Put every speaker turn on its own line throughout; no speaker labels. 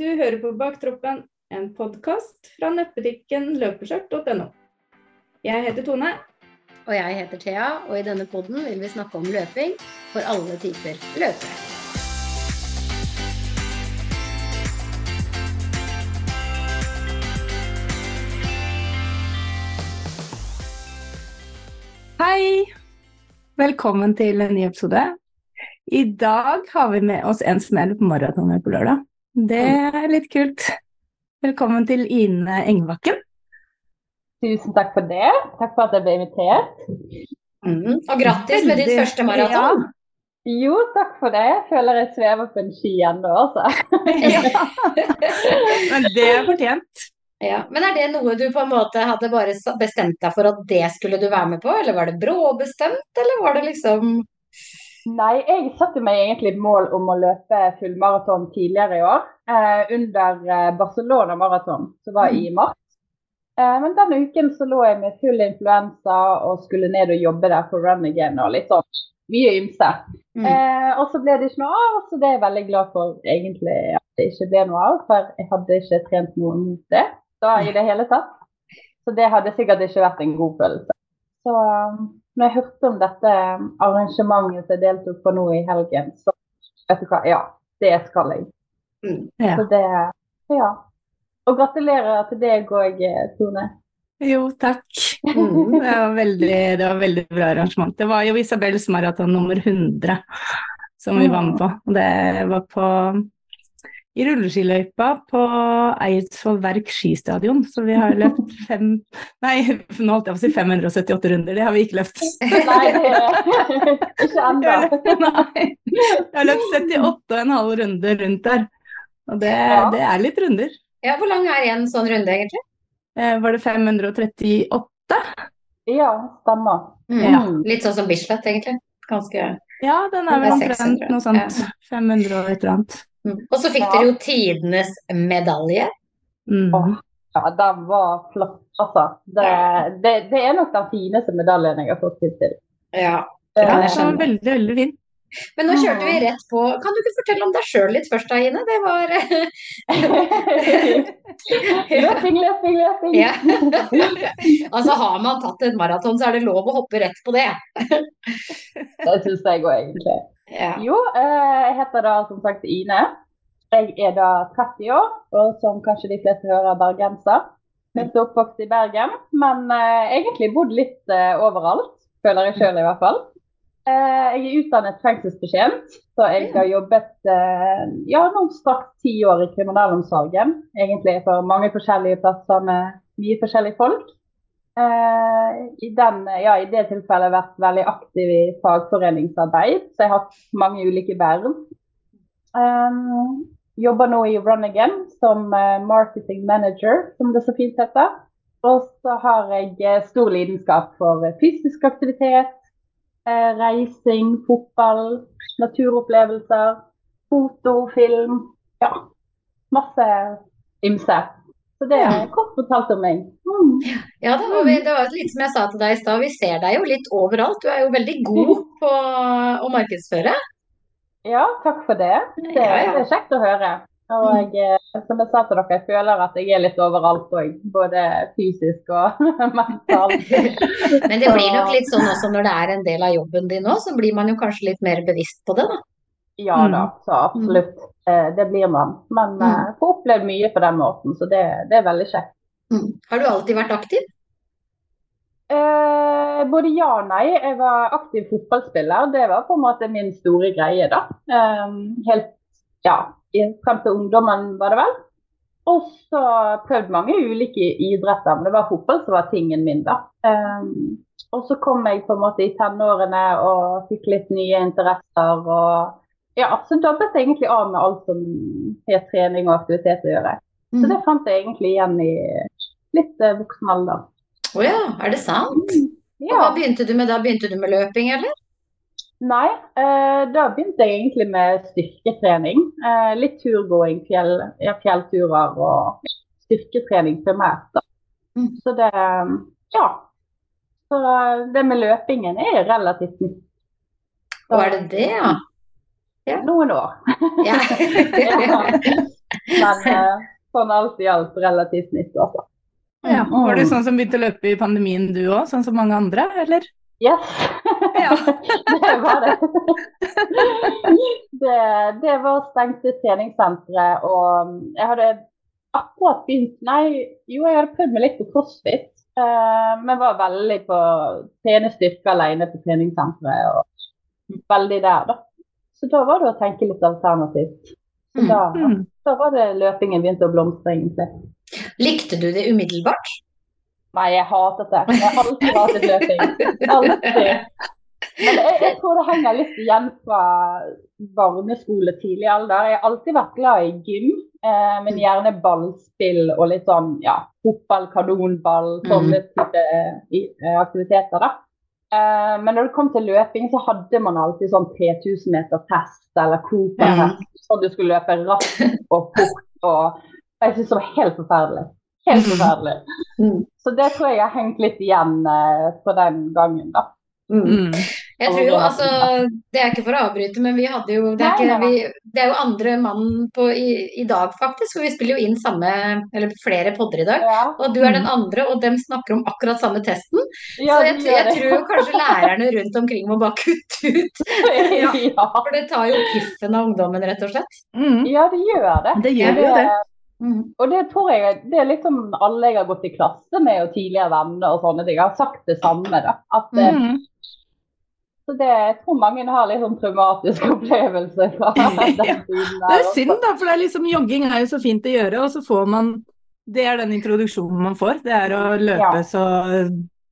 Du hører på Baktroppen, en podkast fra nettbutikken løpeskjørt.no. Jeg heter Tone.
Og jeg heter Thea, og i denne poden vil vi snakke om løping for alle typer løpere.
Hei! Velkommen til en ny episode. I dag har vi med oss en som er på maraton på lørdag. Det er litt kult. Velkommen til Ine Engbakken.
Tusen takk for det. Takk for at jeg ble invitert.
Mm. Og grattis med ditt første maraton. Ja.
Jo, takk for det. Jeg føler jeg svever på en ski ennå, altså.
Men det er fortjent.
Ja, Men er det noe du på en måte hadde bare bestemt deg for at det skulle du være med på, eller var det bråbestemt, eller var det liksom
Nei, jeg satte meg egentlig mål om å løpe fullmaraton tidligere i år. Eh, under eh, Barcelona maraton, som var i mm. mars. Eh, men denne uken så lå jeg med full influensa og skulle ned og jobbe der for Run Again og litt sånn mye ymse. Mm. Eh, og så ble det ikke noe av, så det er jeg veldig glad for egentlig at det ikke ble noe av. For jeg hadde ikke trent noe mot det da i det hele tatt. Så det hadde sikkert ikke vært en god følelse. Så um, når jeg hørte om dette arrangementet som jeg deltok på nå i helgen, så vet du hva, ja, det skal jeg. Mm, ja. Så det Ja. Og gratulerer til deg òg, Tone.
Jo, takk. Mm, det, var veldig, det var veldig bra arrangement. Det var jo Isabels maraton nummer 100 som vi var med på. Det var på i rulleskiløypa på Eidsvoll Verk skistadion. Så vi har løpt fem Nei, nå holdt jeg på å si 578 runder, det har vi ikke løpt.
Nei, ikke ennå.
Nei. Jeg har løpt 78,5 runder rundt der. Og det, ja. det, er litt runder.
Ja, Hvor lang er en sånn runde, egentlig?
Eh, var det 538?
Ja, stemmer.
Mm. Ja. Litt sånn som Bislett, egentlig. Ganske
Ja, den er vel omtrent noe sånt. 500 og et eller annet.
Mm. Og så fikk ja. dere jo tidenes medalje.
Mm. Oh, ja, den var flott, altså. Det, det, det, er nok den fineste medaljen jeg har fått til.
Ja,
det kan jeg skjønne. Veldig, veldig fin.
Men nå kjørte vi rett på. Kan du ikke fortelle om deg sjøl litt først, Ine? Det var
Løping, løping, løping. Ja.
altså har man tatt et maraton, så er det lov å hoppe rett på det.
det syns jeg òg, egentlig. Ja. Jo, eh, jeg heter da som sagt Ine. Jeg er da 30 år, og som kanskje de fleste hører, bergenser. Født og oppvokst i Bergen, men uh, egentlig bodd litt uh, overalt. Føler jeg sjøl i hvert fall. Jeg er utdannet fengselsbetjent, så jeg har jobbet ja, nå straks ti år i kriminalomsorgen. Egentlig for mange forskjellige plasser med mye forskjellige folk. Uh, i, den, ja, I det tilfellet har jeg vært veldig aktiv i fagforeningsarbeid, så jeg har hatt mange ulike verv. Um, jobber nå i Run Again som uh, marketing manager, som det så fint heter. Og så har jeg stor lidenskap for fysisk aktivitet, reising, fotball, naturopplevelser, foto, film. Ja, masse ymse. Så det er kort fortalt om meg. Mm.
Ja, det var, det var, litt som jeg sa til deg i stad, vi ser deg jo litt overalt. Du er jo veldig god på å markedsføre.
Ja, takk for det. Det, ja, ja. det er kjekt å høre. Og mm. jeg, som jeg sa til dere, jeg føler at jeg er litt overalt òg. Både fysisk og mentalt.
Men det blir nok litt sånn også når det er en del av jobben din òg, så blir man jo kanskje litt mer bevisst på det, da.
Ja da, mm. så absolutt. Mm. Det blir man. Men mm. uh, får opplevd mye på den måten, så det, det er veldig kjekt.
Mm. Har du alltid vært aktiv?
Eh, både ja og nei. Jeg var aktiv fotballspiller. Det var på en måte min store greie, da. Eh, helt ja, frem til ungdommen, var det vel. Og så prøvd mange ulike idretter, men det var fotball som var tingen min, da. Eh, og så kom jeg på en måte i tenårene og fikk litt nye interesser. og ja, så dabbet jeg egentlig av med alt som har trening og aktivitet å gjøre. Så det mm. fant jeg egentlig igjen i litt uh, voksen alder.
Å oh ja, er det sant? Mm, ja. Og hva begynte du med da? Begynte du med løping, eller?
Nei, uh, da begynte jeg egentlig med styrketrening. Uh, litt turgåing, fjell, ja, fjellturer og styrketrening primært. da. Mm. Så det Ja. Så det med løpingen er relativt nytt.
Og er det det, ja?
Ja. Noen år.
Ja.
Men uh, sånn alt i alt relativt nytt, altså.
Ja. Var du sånn som begynte å løpe i pandemien du òg, sånn som mange andre, eller?
Yes, ja. det var det. det. det. var stengte treningssentre, og jeg hadde akkurat begynt Nei, jo, jeg hadde prøvd meg litt på crossfit, uh, men var veldig på trene styrke alene på treningssenteret, og veldig der, da. Så da var det å tenke litt alternativt. Så da, mm. da var det løpingen begynte å blomstre, egentlig.
Likte du det umiddelbart?
Nei, jeg hatet det. Jeg har alltid hatet løping. Alltid. Men jeg, jeg, tror det henger litt igjen fra barneskole, tidlig alder. Jeg har alltid vært glad i gym, eh, men gjerne ballspill og litt sånn ja, fotball, kanonball, sånne mm. type eh, aktiviteter. da. Eh, men når det kom til løping, så hadde man alltid sånn 3000 meter test eller Cooper-test. Mm. Sånn du skulle løpe raskt og fort. og Jeg syns det var helt forferdelig. Helt mm. forferdelig. Mm. Så det tror jeg har hengt litt igjen uh, på den gangen, da.
Mm. Jeg tror jo, altså, Det er ikke for å avbryte, men vi hadde jo Det er, ikke, vi, det er jo andre mann på, i, i, dag, faktisk. For vi spiller jo inn samme, eller flere podder i dag. Ja. Og du er den mm. andre, og dem snakker om akkurat samme testen. Ja, så jeg, jeg, tror kanskje lærerne rundt omkring må bare kutte ut. ja. For det tar jo piffen av ungdommen, rett og slett.
Mm. Ja, det gjør det.
Det gjør jo det.
Mm. Og det tror jeg det er liksom alle jeg har gått i klasse med og tidligere venner og sånne ting, har sagt det samme. da. At, eh, mm. Så det, jeg tror mange har litt sånn traumatisk opplevelse fra den tiden.
Det er synd, da, for det er liksom, jogging er jo så fint å gjøre, og så får man Det er den introduksjonen man får. Det er å løpe ja. så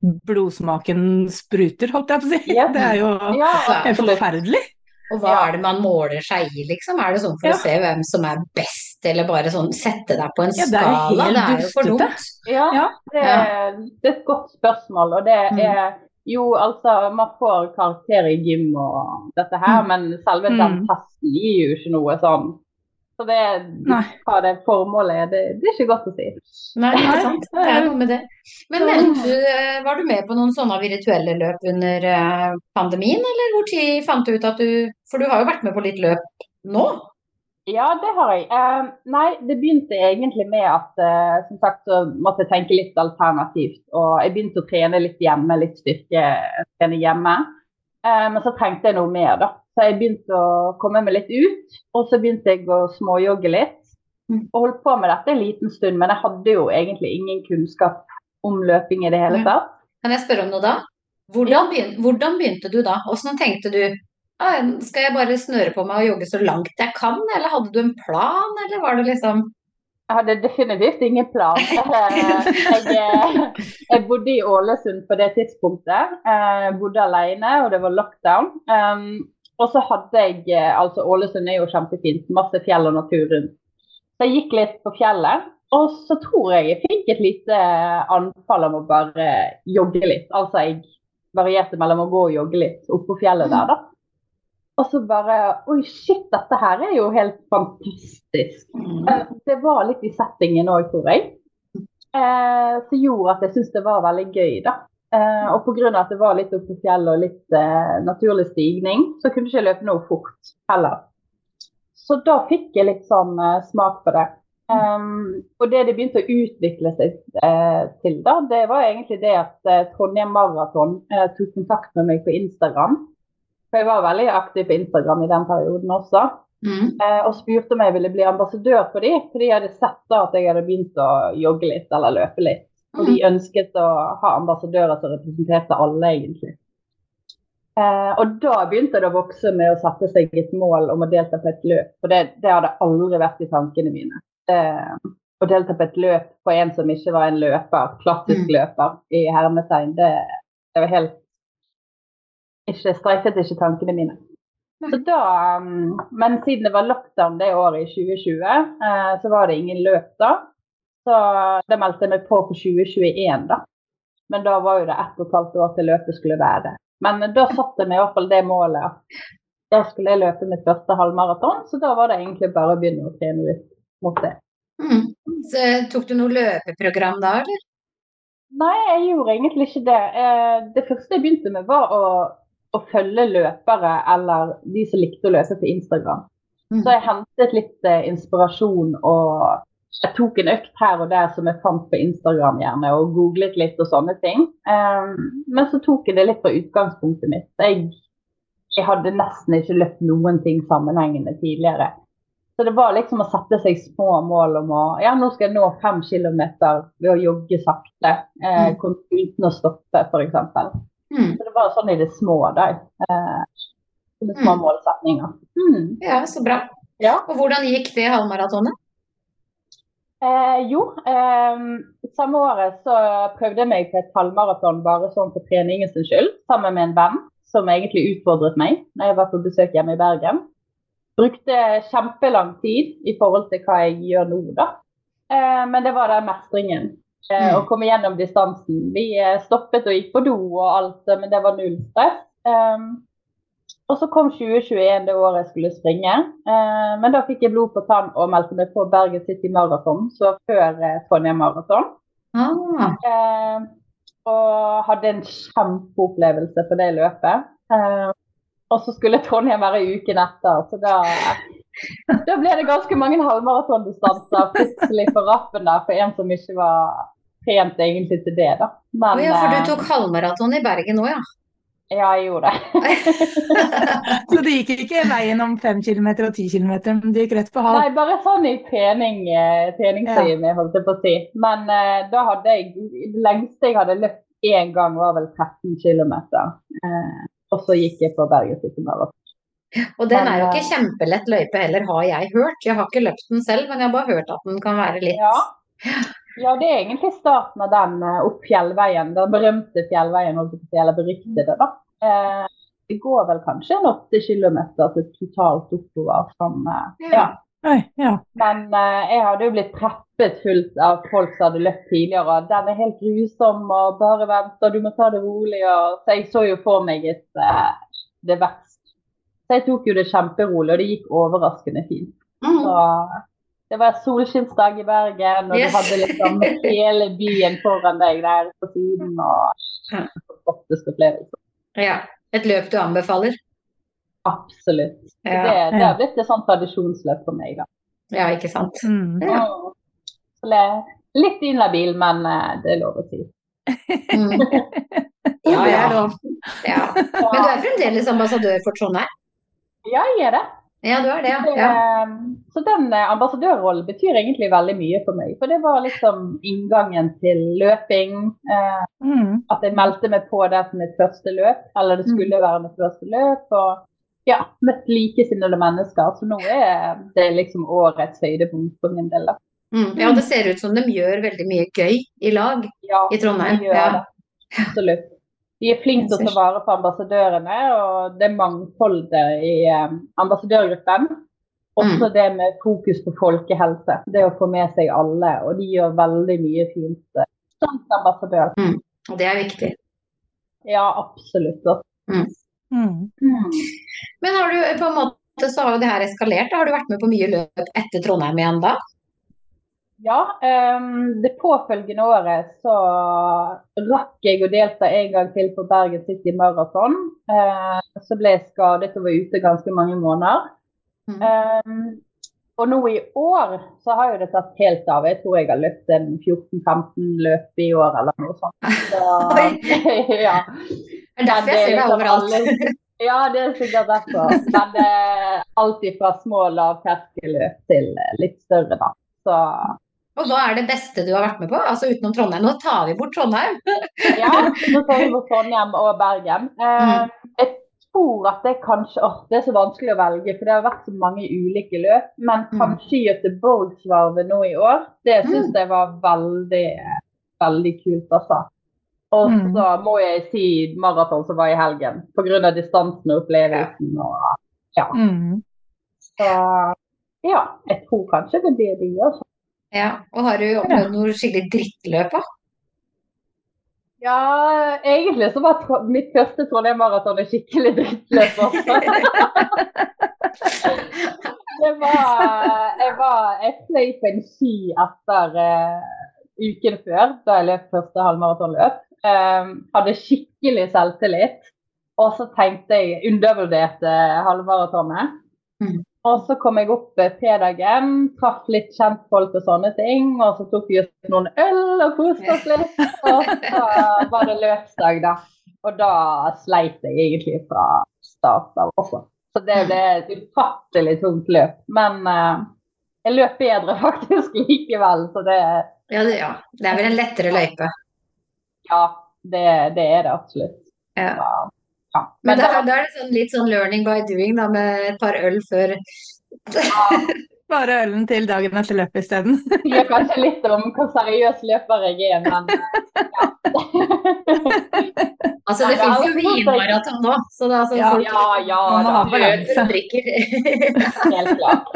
blodsmaken spruter, holdt jeg på å si. Ja. Det er jo ja, forferdelig.
Og hva er det man måler seg i, liksom? Er det sånn for ja. å se hvem som er best, eller bare sånn sette deg på en ja, det skala? Det er jo for dumt.
Ja, det er, det er, et godt spørsmål. Og det mm. Jo, altså Man får karakter i gym og dette her, mm. men selve den mm. testen gir jo ikke noe sånn så det, hva det formålet er, det, det, er ikke godt å si.
Nei, ikke sant. Det er noe med det. Men du, eh, var du med på noen sånne virtuelle løp under eh, pandemien, eller hvor tid fant du ut at du For du har jo vært med på litt løp nå?
Ja, det har jeg. Uh, nei, det begynte egentlig med at uh, som sagt så måtte jeg tenke litt alternativt. Og jeg begynte å trene litt hjemme, litt styrketrene hjemme. Uh, men så trengte jeg noe mer, da. Så jeg begynte å komme meg litt ut, og så begynte jeg å småjogge litt. Mm. Og holdt på med dette en liten stund, men jeg hadde jo egentlig ingen kunnskap om løping i det hele tatt.
Kan jeg spørre om noe da? Hvordan, begynte, hvordan begynte du da? Hvordan tenkte du skal jeg bare snøre på meg og jogge så langt jeg kan, eller hadde du en plan, eller var det liksom
jeg hadde definitivt ingen plan. Jeg, eh, jeg, bodde i Ålesund på det tidspunktet. Jeg bodde alene, og det var lockdown. Um, og så hadde jeg eh, altså Ålesund er jo kjempefint, masse fjell og natur rundt. Så jeg gikk litt på fjellet. Og så tror jeg jeg fikk et lite anfall om å bare jogge litt. Altså jeg varierte mellom å gå og jogge litt oppå fjellet der, da. Og så bare Oi, shit, dette her er jo helt fantastisk. Mm. det var litt i settingen òg, tror jeg. Eh, som gjorde at jeg syntes det var veldig gøy, da. Eh, og pga. at det var litt oppe på fjellet og litt eh, naturlig stigning, så kunne ikke løpe noe fort heller. Så da fikk jeg litt sånn eh, smak på det. Um, og det det begynte å utvikle seg eh, til, da, det var egentlig det at eh, Trondheim Maraton eh, tok kontakt med meg på Instagram. For jeg var veldig aktiv på Instagram i den perioden også. Mm. Eh, og spurte om jeg ville bli ambassadør for dem, for de hadde sett da at jeg hadde begynt å jogge litt eller løpe litt. Og de ønsket å ha ambassadører som representerte alle, egentlig. Eh, og da begynte det å vokse med å sette seg et mål om å delta på et løp. For det, det hadde aldri vært i tankene mine. Eh, å delta på et løp for en som ikke var en løper, klassisk mm. løper, i hermetegn, det, det var helt ikke, Streifet ikke tankene mine. Så da, um, men siden det var lockdown det året i 2020, eh, så var det ingen løp da. Så det meldte jeg meg på for 2021, da. Men da var jo det ett og et halvt år til løpet skulle være. Men da satte jeg meg i hvert fall det målet at da skulle jeg løpe mitt første halvmaraton. Så da var det egentlig bare å begynne å trene ut mot det.
Mm. Så tok du noe løpeprogram da, eller?
Nei, jeg gjorde egentlig ikke det. Eh, det første jeg begynte med, var å, å følge løpere eller de som likte å løpe på Instagram. Mm. Så jeg hentet litt eh, inspirasjon og jeg tok en økt her og der som jeg fant på Instagram gjerne, og googlet litt og sånne ting. Um, men så tok jeg det litt fra utgangspunktet mitt. Jeg, jeg hadde nesten ikke løpt noen ting sammenhengende tidligere. Så det var liksom å sette seg små mål om å Ja, nå skal jeg nå fem kilometer ved å jogge sakte. Eh, mm. uten å stoppe, f.eks. Mm. Så det var sånn i det små der. Eh, med små mm. målsetninger.
Mm. Ja, så bra. Ja. Og hvordan gikk det halvmaratonet?
Eh, jo, eh, samme året så prøvde jeg meg på et halvmaraton bare sånn for treningens skyld, sammen med en venn som egentlig utfordret meg når jeg var på besøk hjemme i Bergen. Brukte kjempelang tid i forhold til hva jeg gjør nå, da. Eh, men det var den mestringen. Eh, mm. komme gjennom distansen. Vi eh, stoppet og gikk på do og alt, men det var null stress. Um, og så kom 2021, det året jeg skulle springe. Eh, men da fikk jeg blod på tann og meldte meg på Bergen City Marathon, så før eh, Trondheim Marathon. Ah. Eh, og hadde en kjempeopplevelse på det løpet. Eh, og så skulle Trondheim være uken etter, så da, da ble det ganske mange halvmaratondistanser plutselig på rappen der for en som ikke var trent egentlig til det. da.
Men, oh ja, for du eh, tok halvmaraton i Bergen òg, ja?
Ja, jeg gjorde det.
så det gikk ikke veien om fem kilometer og ti kilometer, men det gikk rett på halv?
Nei, bare sånn i trening, eh, ja. holdt jeg på å si. Men uh, da hadde jeg Det lengste jeg hadde løpt én gang, var vel 13 km. Uh, og så gikk jeg på Bergen City Marathon.
Og den er jo ikke kjempelett løype heller, har jeg hørt. Jeg har ikke løpt den selv, men jeg har bare hørt at den kan være litt
ja. Ja, det er egentlig starten av den eh, opp fjellveien. Den berømte fjellveien, eller beryktede, da. Eh, det går vel kanskje en åtte kilometer totalt oppover. Som, eh, ja. Oi, ja. Men eh, jeg hadde jo blitt preppet fullt av folk som hadde løpt tidligere. og Den er helt grusom og bare vent, og du må ta det rolig. Og, så jeg så jo for meg et, det verste. Så jeg tok jo det kjemperolig, og det gikk overraskende fint. Mm. Så det var solskinnsdag i Bergen, og yes. du hadde liksom hele byen foran deg der på siden. og Fantastisk opplevelse.
Ja. Et løp du anbefaler?
Absolutt. Ja. Det, det har blitt et sånt tradisjonsløp for meg. da.
Ja, ikke sant. Mm. Ja.
Litt inhabil, men eh, det er lov å si. Mm.
ja, ja. ja. Men du er fremdeles ambassadør for Trondheim?
Ja, jeg er det.
Ja, du er det, ja.
ja. så den eh, ambassadørrollen betyr egentlig veldig mye for meg. For det var liksom inngangen til løping. Eh, mm. At jeg meldte meg på det som mitt første løp, eller det skulle mm. være mitt første løp. Og ja, møtt likesinnede mennesker. Så nå er det liksom årets høydepunkt for min del.
Mm. Ja, det ser ut som de gjør veldig mye gøy i lag ja, i Trondheim. De gjør ja. det.
Absolutt. De er flinke til å ta vare på ambassadørene, og det er mangfoldet i um, ambassadørgruppen. Også mm. det med fokus på folkehelse. Det å få med seg alle. Og de gjør veldig mye fint eh, som ambassadør.
Mm. Og det er viktig.
Ja, absolutt. Mm.
mm. Mm. Men har du på en måte så har jo det her eskalert. Har du vært med på mye løp etter Trondheim igjen da?
Ja, um, det påfølgende året så rakk jeg å delta en gang til på Bergen City Marathon. Uh, så ble jeg skadet og var ute ganske mange måneder. Mm. Um, og nå i år så har jo det tatt helt av. Jeg tror jeg har løpt en 14-15 løp i år eller noe sånt. Så,
ja. Det er derfor jeg ser deg liksom overalt.
Ja, det er sikkert derfor. Men det er alltid fra små lavterskelløp til litt større, da. Så
og hva er det beste du har vært med på? Altså utenom Trondheim. Nå tar vi bort Trondheim.
ja, nå tar vi bort Trondheim og Bergen. Eh, mm. jeg tror at det kanskje oh, Det er så vanskelig å velge, for det har vært så mange ulike løp. Men mm. kanskje Göteborgsvarvet nå i år. Det syns mm. jeg var veldig, veldig kult, altså. Og så må jeg si maraton som var i helgen, pga. distansen og opplevelsen. Og, ja. Så ja, jeg tror kanskje det blir de, altså.
Ja, og har du opplevd noe skikkelig drittløp da?
Ja, egentlig så var mitt første Trondheim Maraton et skikkelig drittløp det var Jeg var Jeg fløy på en ski etter uh, uken før, da jeg løp første halvmaratonløp. Um, hadde skikkelig selvtillit. Og så tenkte jeg undervurderte halvmaratonet. Mm. Og så kom jeg opp fredagen, traff litt kjentfolk og sånne ting. Og så tok vi oss noen øl og koste oss litt. Og så var det løpsdag, da. Og da sleit jeg egentlig fra start av også. Så det ble et ufattelig tungt løp. Men uh, jeg løp bedre faktisk likevel, så det
Ja, det, ja. det er vel en lettere løype?
Ja, det, det er det absolutt. Ja.
Ja. Men, Men da, da, er det sånn, litt sånn learning by doing, da, med et par øl før
Bare ølen til dagen etter løpet isteden.
Sier kanskje litt om hvor seriøs løper jeg er, men ja.
altså, det fins jo vinmaraton nå, så det er sånn
ja, ja, ja,
man løper og drikker.
Helt klart.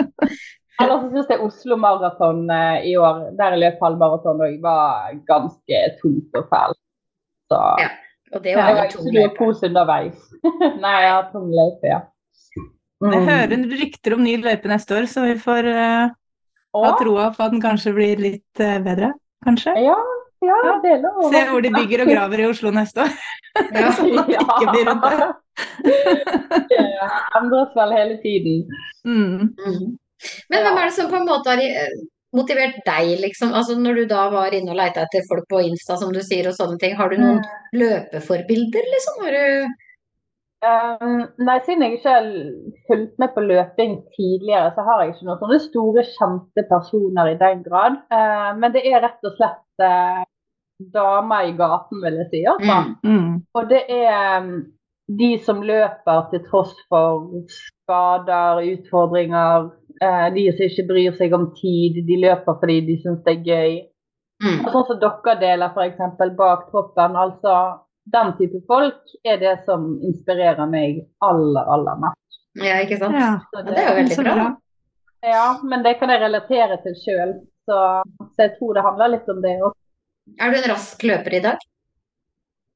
Ellers syns jeg Oslo Maraton eh, i år, der jeg løp halvmaraton, var ganske tungt og fælt. Så ja. Og det var ja, ikke noe kos underveis. Nei, jeg har tung løype, ja.
Mm. Jeg hører rykter om ny løype neste år, så vi får uh, ha troa på at den kanskje blir litt uh, bedre. Kanskje?
Ja, ja, det er lov.
Se hvor de bygger og graver i Oslo neste år. ja. sånn at det ikke blir rundt det.
det endres vel hele tiden.
Mm. Mm. Men hvem er det som på en måte har motivert deg, liksom? Altså når du da var inne og leita etter folk på Insta, som du sier, og sånne ting. Har du noen mm. løpeforbilder, liksom? Har du
um, Nei, siden jeg ikke har fulgt med på løping tidligere, så har jeg ikke noen sånne store, kjente personer i den grad. Uh, men det er rett og slett uh, damer i gaten, vil jeg si. Altså. Mm. Mm. Og det er um, de som løper til tross for skader, utfordringer, de som ikke bryr seg om tid, de løper fordi de syns det er gøy. Mm. Og sånn som dere deler f.eks. bak troppen. Altså den type folk er det som inspirerer meg aller, aller mest.
Ja, ikke sant. Ja. Det, det, er jo veldig bra.
Ja, men det kan jeg relatere til sjøl. Så, så, jeg tror det handler litt om det òg.
Er du en rask løper i dag?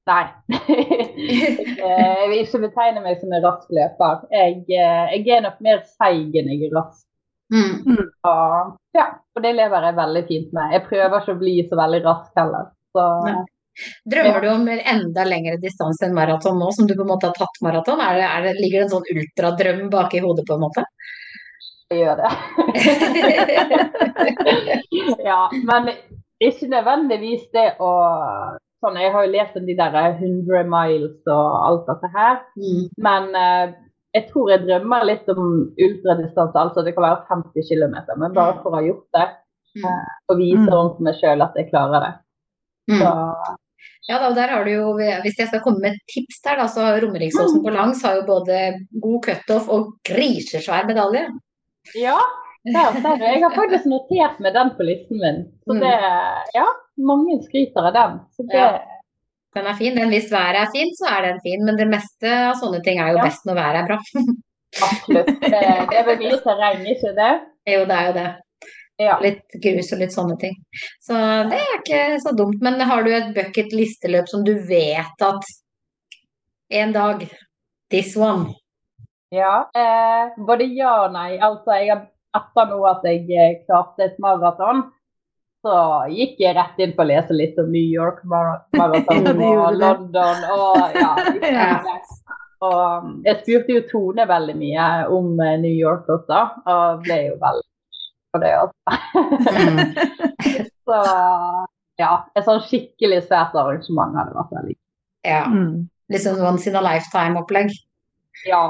Nei. jeg vil ikke betegne meg som en rask løper. Jeg, eh, jeg er nok mer seig enn jeg er rask. Mm. mm. Og, ja, og det lever jeg veldig fint med. Jeg prøver ikke å bli så veldig rask heller. Så,
Drømmer du om enda lengre distanse enn maraton nå, som du på en måte har tatt maraton? Er det, er det, ligger det en sånn ultradrøm bak i hodet, på en måte?
Jeg gjør det. ja, men ikke nødvendigvis det å sånn, Jeg har jo lest om de der 100 miles og alt dette her, mm. men uh, jeg tror jeg drømmer litt om ultradistanse, altså det kan være 50 km, men bare mm. for å ha gjort det. Mm. Eh, og vise mm. overfor meg sjøl at jeg klarer det. Så,
ja, da, der har du jo, Hvis jeg skal komme med et tips der, da, så Romeriksåsen på langs har jo både god cutoff og grisesvær medalje.
Ja, der ser du. Jeg har faktisk notert med den på listen min. Så det, ja, mange skryter av den. Så det, ja.
Den er fin. Den, hvis været er fint, så er den fin. Men det meste av sånne ting er jo ja. best når været er bra.
Absolutt. Det, er vel litt terreng, ikke det?
Jo, det er jo det. Ja. Litt grus og litt sånne ting. Så det er ikke så dumt. Men har du et bucket listeløp som du vet at en dag This one.
Ja. Eh, både ja og nei. Altså, jeg har etter nå at jeg eh, klarte et maraton, så gikk jeg rett inn på å lese litt om New York Marathon og London. Og, ja, og um, jeg spurte jo Tone veldig mye om eh, New York også, og ble jo veldig på det også. Mm. så ja, et sånn skikkelig svært arrangement hadde vært veldig
Ja. Mm. Litt sånn once in a lifetime-opplegg?
Ja.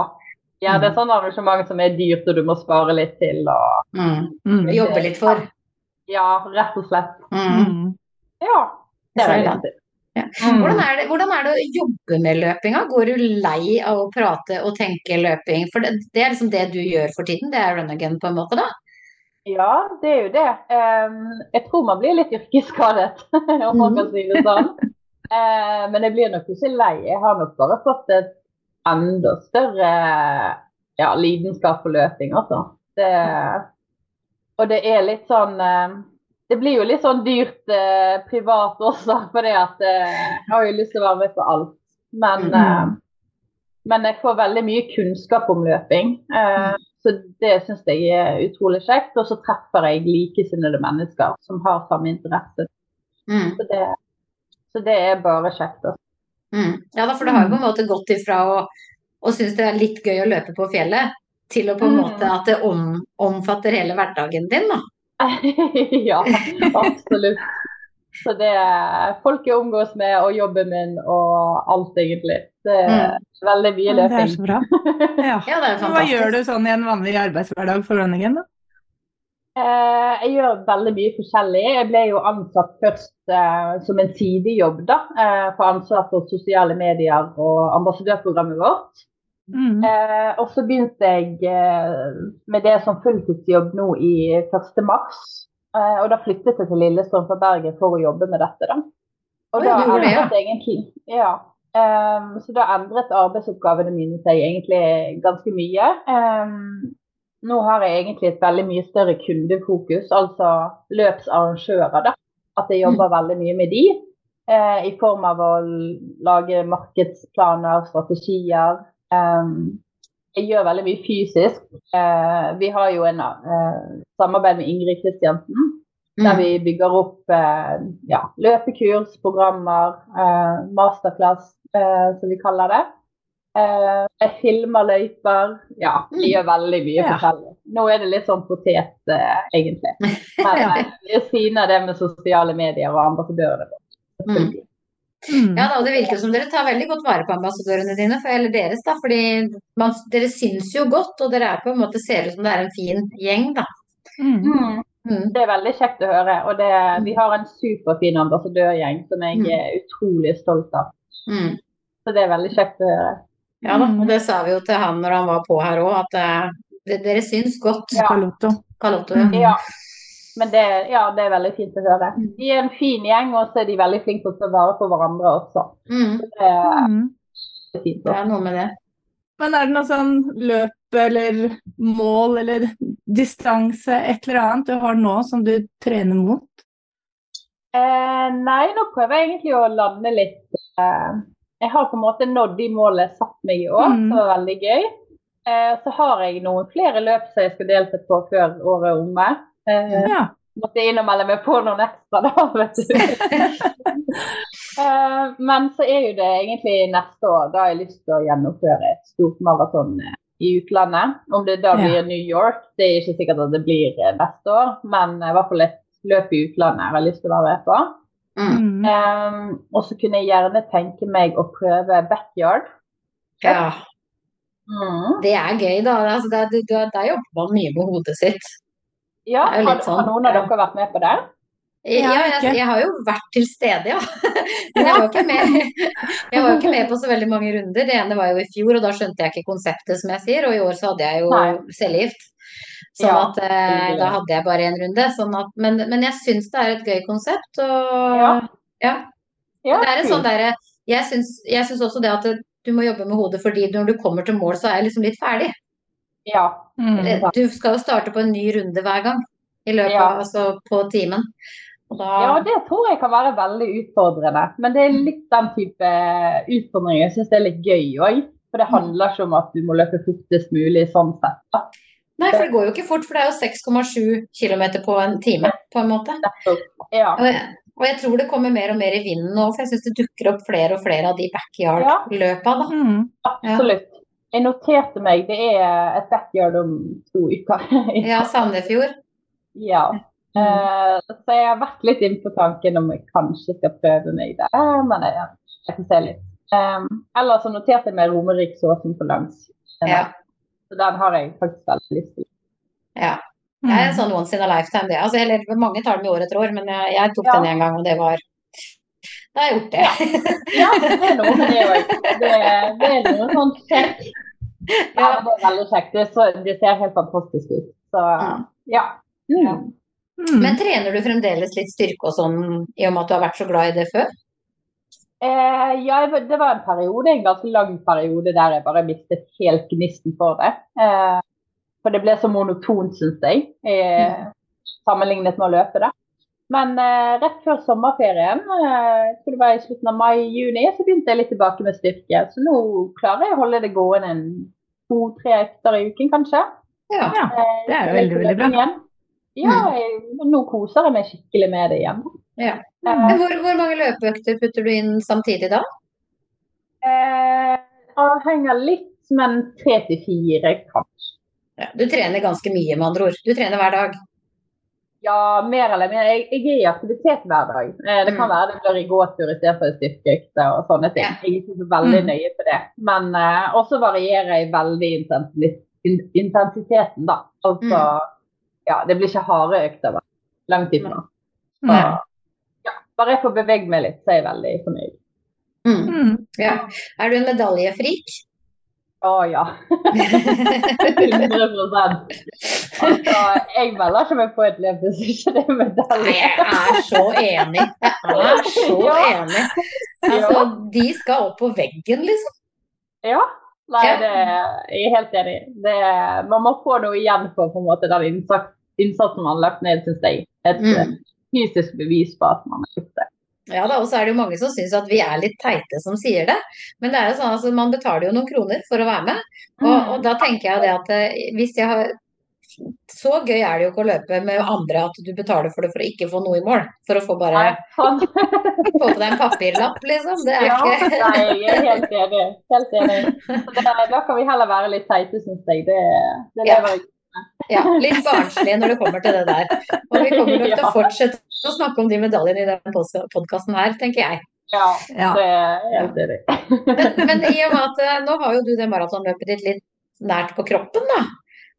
ja. det er mm. sånn arrangement som er dyrt, og du må spare litt til. og
mm. Jobbe litt for.
Ja, rett og slett. Mm. Ja. Det er veldig.
Ja. Mm. Hvordan, er det, hvordan, er det, å jobbe med løpinga? Går du lei av å prate og tenke løping? For det, det er liksom det du gjør for tiden, det er run again på en måte, da?
Ja, det er jo det. Jeg tror man blir litt yrkesskadet, om man kan si det sånn. Uh, men jeg blir nok ikke lei. Jeg har nok bare fått et enda større ja, lidenskap for løping, altså. Det, og det er litt sånn eh, Det blir jo litt sånn dyrt eh, privat også, for at eh, jeg har jo lyst til å være med på alt. Men, mm. eh, men jeg får veldig mye kunnskap om løping. Eh, mm. så det syns jeg er utrolig kjekt. Og så treffer jeg likesinnede mennesker som har samme interesse. Mm. Så, det, så, det, er bare kjekt. Også.
Mm. Ja, for det har jo på en måte gått ifra å, å synes det er litt gøy å løpe på fjellet, til å på en måte at det om, omfatter hele hverdagen din, da.
ja, absolutt. Så det er folk jeg omgås med, og jobben min og alt, egentlig. Det er mm. veldig mye løping.
Det er så bra. Ja. ja det er fantastisk. Hva gjør du sånn i en vanlig arbeidshverdag for Rønningen, da?
Eh, jeg gjør veldig mye forskjellig. Jeg ble jo ansatt først eh, som en sidejobb, da. Eh, for ansatt for sosiale medier og ambassadørprogrammet vårt. Mm. Eh, og så begynte jeg eh, med det som fulltidsjobb nå i 1. mars. Eh, og da flyttet jeg til Lillestrøm fra Bergen for å jobbe med dette. da. Og da endret det, egentlig, ja. Um, så da endret arbeidsoppgavene mine seg egentlig ganske mye. Um, nå har jeg egentlig et veldig mye større kundefokus, altså løpsarrangører. da. At jeg jobber mm. veldig mye med de, uh, i form av å lage markedsplaner, strategier, jeg gjør veldig mye fysisk. Uh, vi har jo en uh, samarbeid med Ingrid Kristiansen. Der mm. vi bygger opp uh, ja, løpekurs, programmer, masterclass, som vi kaller det. jeg filmer løyper. Ja, vi mm. gjør veldig mye forskjellig. Nå er det litt sånn potet, egentlig. Men siden av det med sosiale medier og ambassadørene våre.
Mm. Ja, da, og Det virker som dere tar veldig godt vare på ambassadørene dine, for, eller deres. da, fordi man, Dere syns jo godt, og dere er på en måte ser ut som det er en fin gjeng. da.
Mm. mm. Mm. Det er veldig kjekt å høre. og det, Vi har en superfin ambassadørgjeng som jeg mm. er utrolig stolt av. Mm. Så det er veldig kjekt å høre.
Ja da, og det sa vi jo til han når han var på her òg, at uh, dere syns godt.
Ja. Kalotto.
Kalotto ja.
ja. Men det, ja, det, er veldig fint å høre. Mm. De er en fin gjeng, og så er de veldig flinke til å ta vare på hverandre også. Mm. Det,
mm. det, er fint. Også. Det er noe med det.
Men er det noe sånn løp eller mål eller distanse, et eller annet du har nå som du trener mot?
Eh, nei, nå prøver jeg egentlig å lande litt. Eh, jeg har på en måte nådd de målene jeg satte meg i år, mm. det var veldig gøy. Eh, så har jeg noen flere løp som jeg skal delta på før året er omme. Eh, ja. Måtte innmelde meg på noen ekstra da, vet du. eh, men så er jo det egentlig neste år. Da har jeg lyst til å gjennomføre et stort maraton eh, i utlandet. Om det da blir ja. New York, det er ikke sikkert at det blir neste år. Men i hvert fall et løp i utlandet jeg har lyst til å være med på. Mm. Um, og så kunne jeg gjerne tenke meg å prøve backyard.
Ja. Mm. Det er gøy, da. Altså, der jobber man mye med hodet sitt.
Ja, har, sånn, har, noen av dere vært med på det?
Ja, jeg, jeg, har jo vært til stede, ja. Men jeg var, ikke med, jeg var ikke med på så veldig mange runder. Det ene var jo i fjor, og da skjønte jeg ikke konseptet, som jeg sier. Og i år så hadde jeg jo Nei. cellegift. Sånn ja, at eh, da hadde jeg bare én runde. Sånn at, men, men, jeg syns det er et gøy konsept. Og ja. ja. ja det er en sånn derre Jeg syns også det at du må jobbe med hodet fordi når du kommer til mål, så er jeg liksom litt ferdig.
Ja.
Mm. Du skal jo starte på en ny runde hver gang i løpet ja. av, altså på timen.
Da... Ja, det tror jeg kan være veldig utfordrende. Men det er litt den type utfordringer jeg syns er litt gøy òg. For det handler ikke om at du må løpe fortest mulig sånn sett.
Nei, for det går jo ikke fort, for det er jo 6,7 km på en time, på en måte.
Ja.
Og, jeg, og, jeg, tror det kommer mer og mer i vinden nå, for jeg syns det dukker opp flere og flere av de backyard-løpa.
Ja. Mm. Absolutt. Jeg noterte meg, det er et backyard om to uker.
ja, Sandefjord.
Ja. Uh, så jeg har vært litt inne på tanken om jeg kanskje skal prøve meg der, men jeg, jeg får se litt. Um, eller så noterte jeg meg Romeriksåsen på langs.
Ja.
Så den har jeg faktisk veldig lyst til.
Ja. Det er en sånn once in a lifetime, det. Altså, eller, mange tar den i år etter år, men jeg, jeg tok ja. den en gang, og det var da har jeg gjort det.
ja, det er noe med det òg. Det, det, er noe sånn kjekt. Ja, det er veldig kjekt. Det, så, det ser helt fantastisk ut. Så ja. Mm.
Mm. Men trener du fremdeles litt styrke og sånn i og med at du har vært så glad i det før?
Eh, ja, det var en periode, en ganske lang periode der jeg bare mistet helt gnisten for det. Eh, for det ble så monotont, syns jeg, eh, sammenlignet med å løpe det. Men eh, rett før sommerferien, eh, jeg tror det var i slutten av mai-juni, så begynte jeg litt tilbake med styrke. Så nå klarer jeg å holde det gående en to-tre økter i uken, kanskje.
Ja, eh, det er jo veldig, veldig bra.
Ja, mm. jeg, nå koser jeg meg skikkelig med det igjen.
Ja. Men hvor, hvor, mange løpeøkter putter du inn samtidig da?
Eh, avhenger litt, men tre til fire, kanskje.
Ja, du trener ganske mye, med andre ord. Du trener hver dag?
Ja, mer eller mindre. Jeg, jeg, er i aktivitet hver dag. Eh, det kan mm. være det blir i gåtur istedenfor styrkeøkter og sånne ting. Ja. Jeg er ikke så veldig mm. nøye på det. Men uh, også varierer jeg veldig intensiteten, da. Altså mm. ja, det blir ikke harde økter lang tid nå. Ja, bare jeg får bevege meg litt, så er jeg veldig fornøyd.
Mm. mm. Ja. Er du en medaljefrik?
Å ja. 100 Altså, jeg melder ikke meg på et løp hvis ikke det er medalje.
Jeg er så enig. Jeg er så ja. enig. Altså, de skal opp på veggen, liksom.
Ja. Nei, det, jeg er helt enig. Det, man må få noe igjen for på en måte, den innsatsen man har lagt ned, syns jeg. Et mm. fysisk bevis på at man har gjort det.
Ja da, og så er det jo mange som syns at vi er litt teite som sier det. Men det er jo sånn at altså, man betaler jo noen kroner for å være med. Og, mm. og da tenker jeg det at eh, hvis jeg har så gøy er det jo ikke å løpe med andre at du betaler for det for å ikke få noe i mål. For å få bare få på deg en papirlapp, liksom. Det er
ja, ikke Nei, jeg er helt enig. Helt enig. Det, da kan vi heller være litt teite, syns jeg. Det, det lever jeg
ja, litt barnslige når det kommer til det der. Og vi kommer nok til å fortsette å snakke om de medaljene i denne podkasten her, tenker jeg.
Ja, det er helt enig.
men, men, i og med at eh, nå har jo du det maratonløpet ditt litt nært på kroppen, da.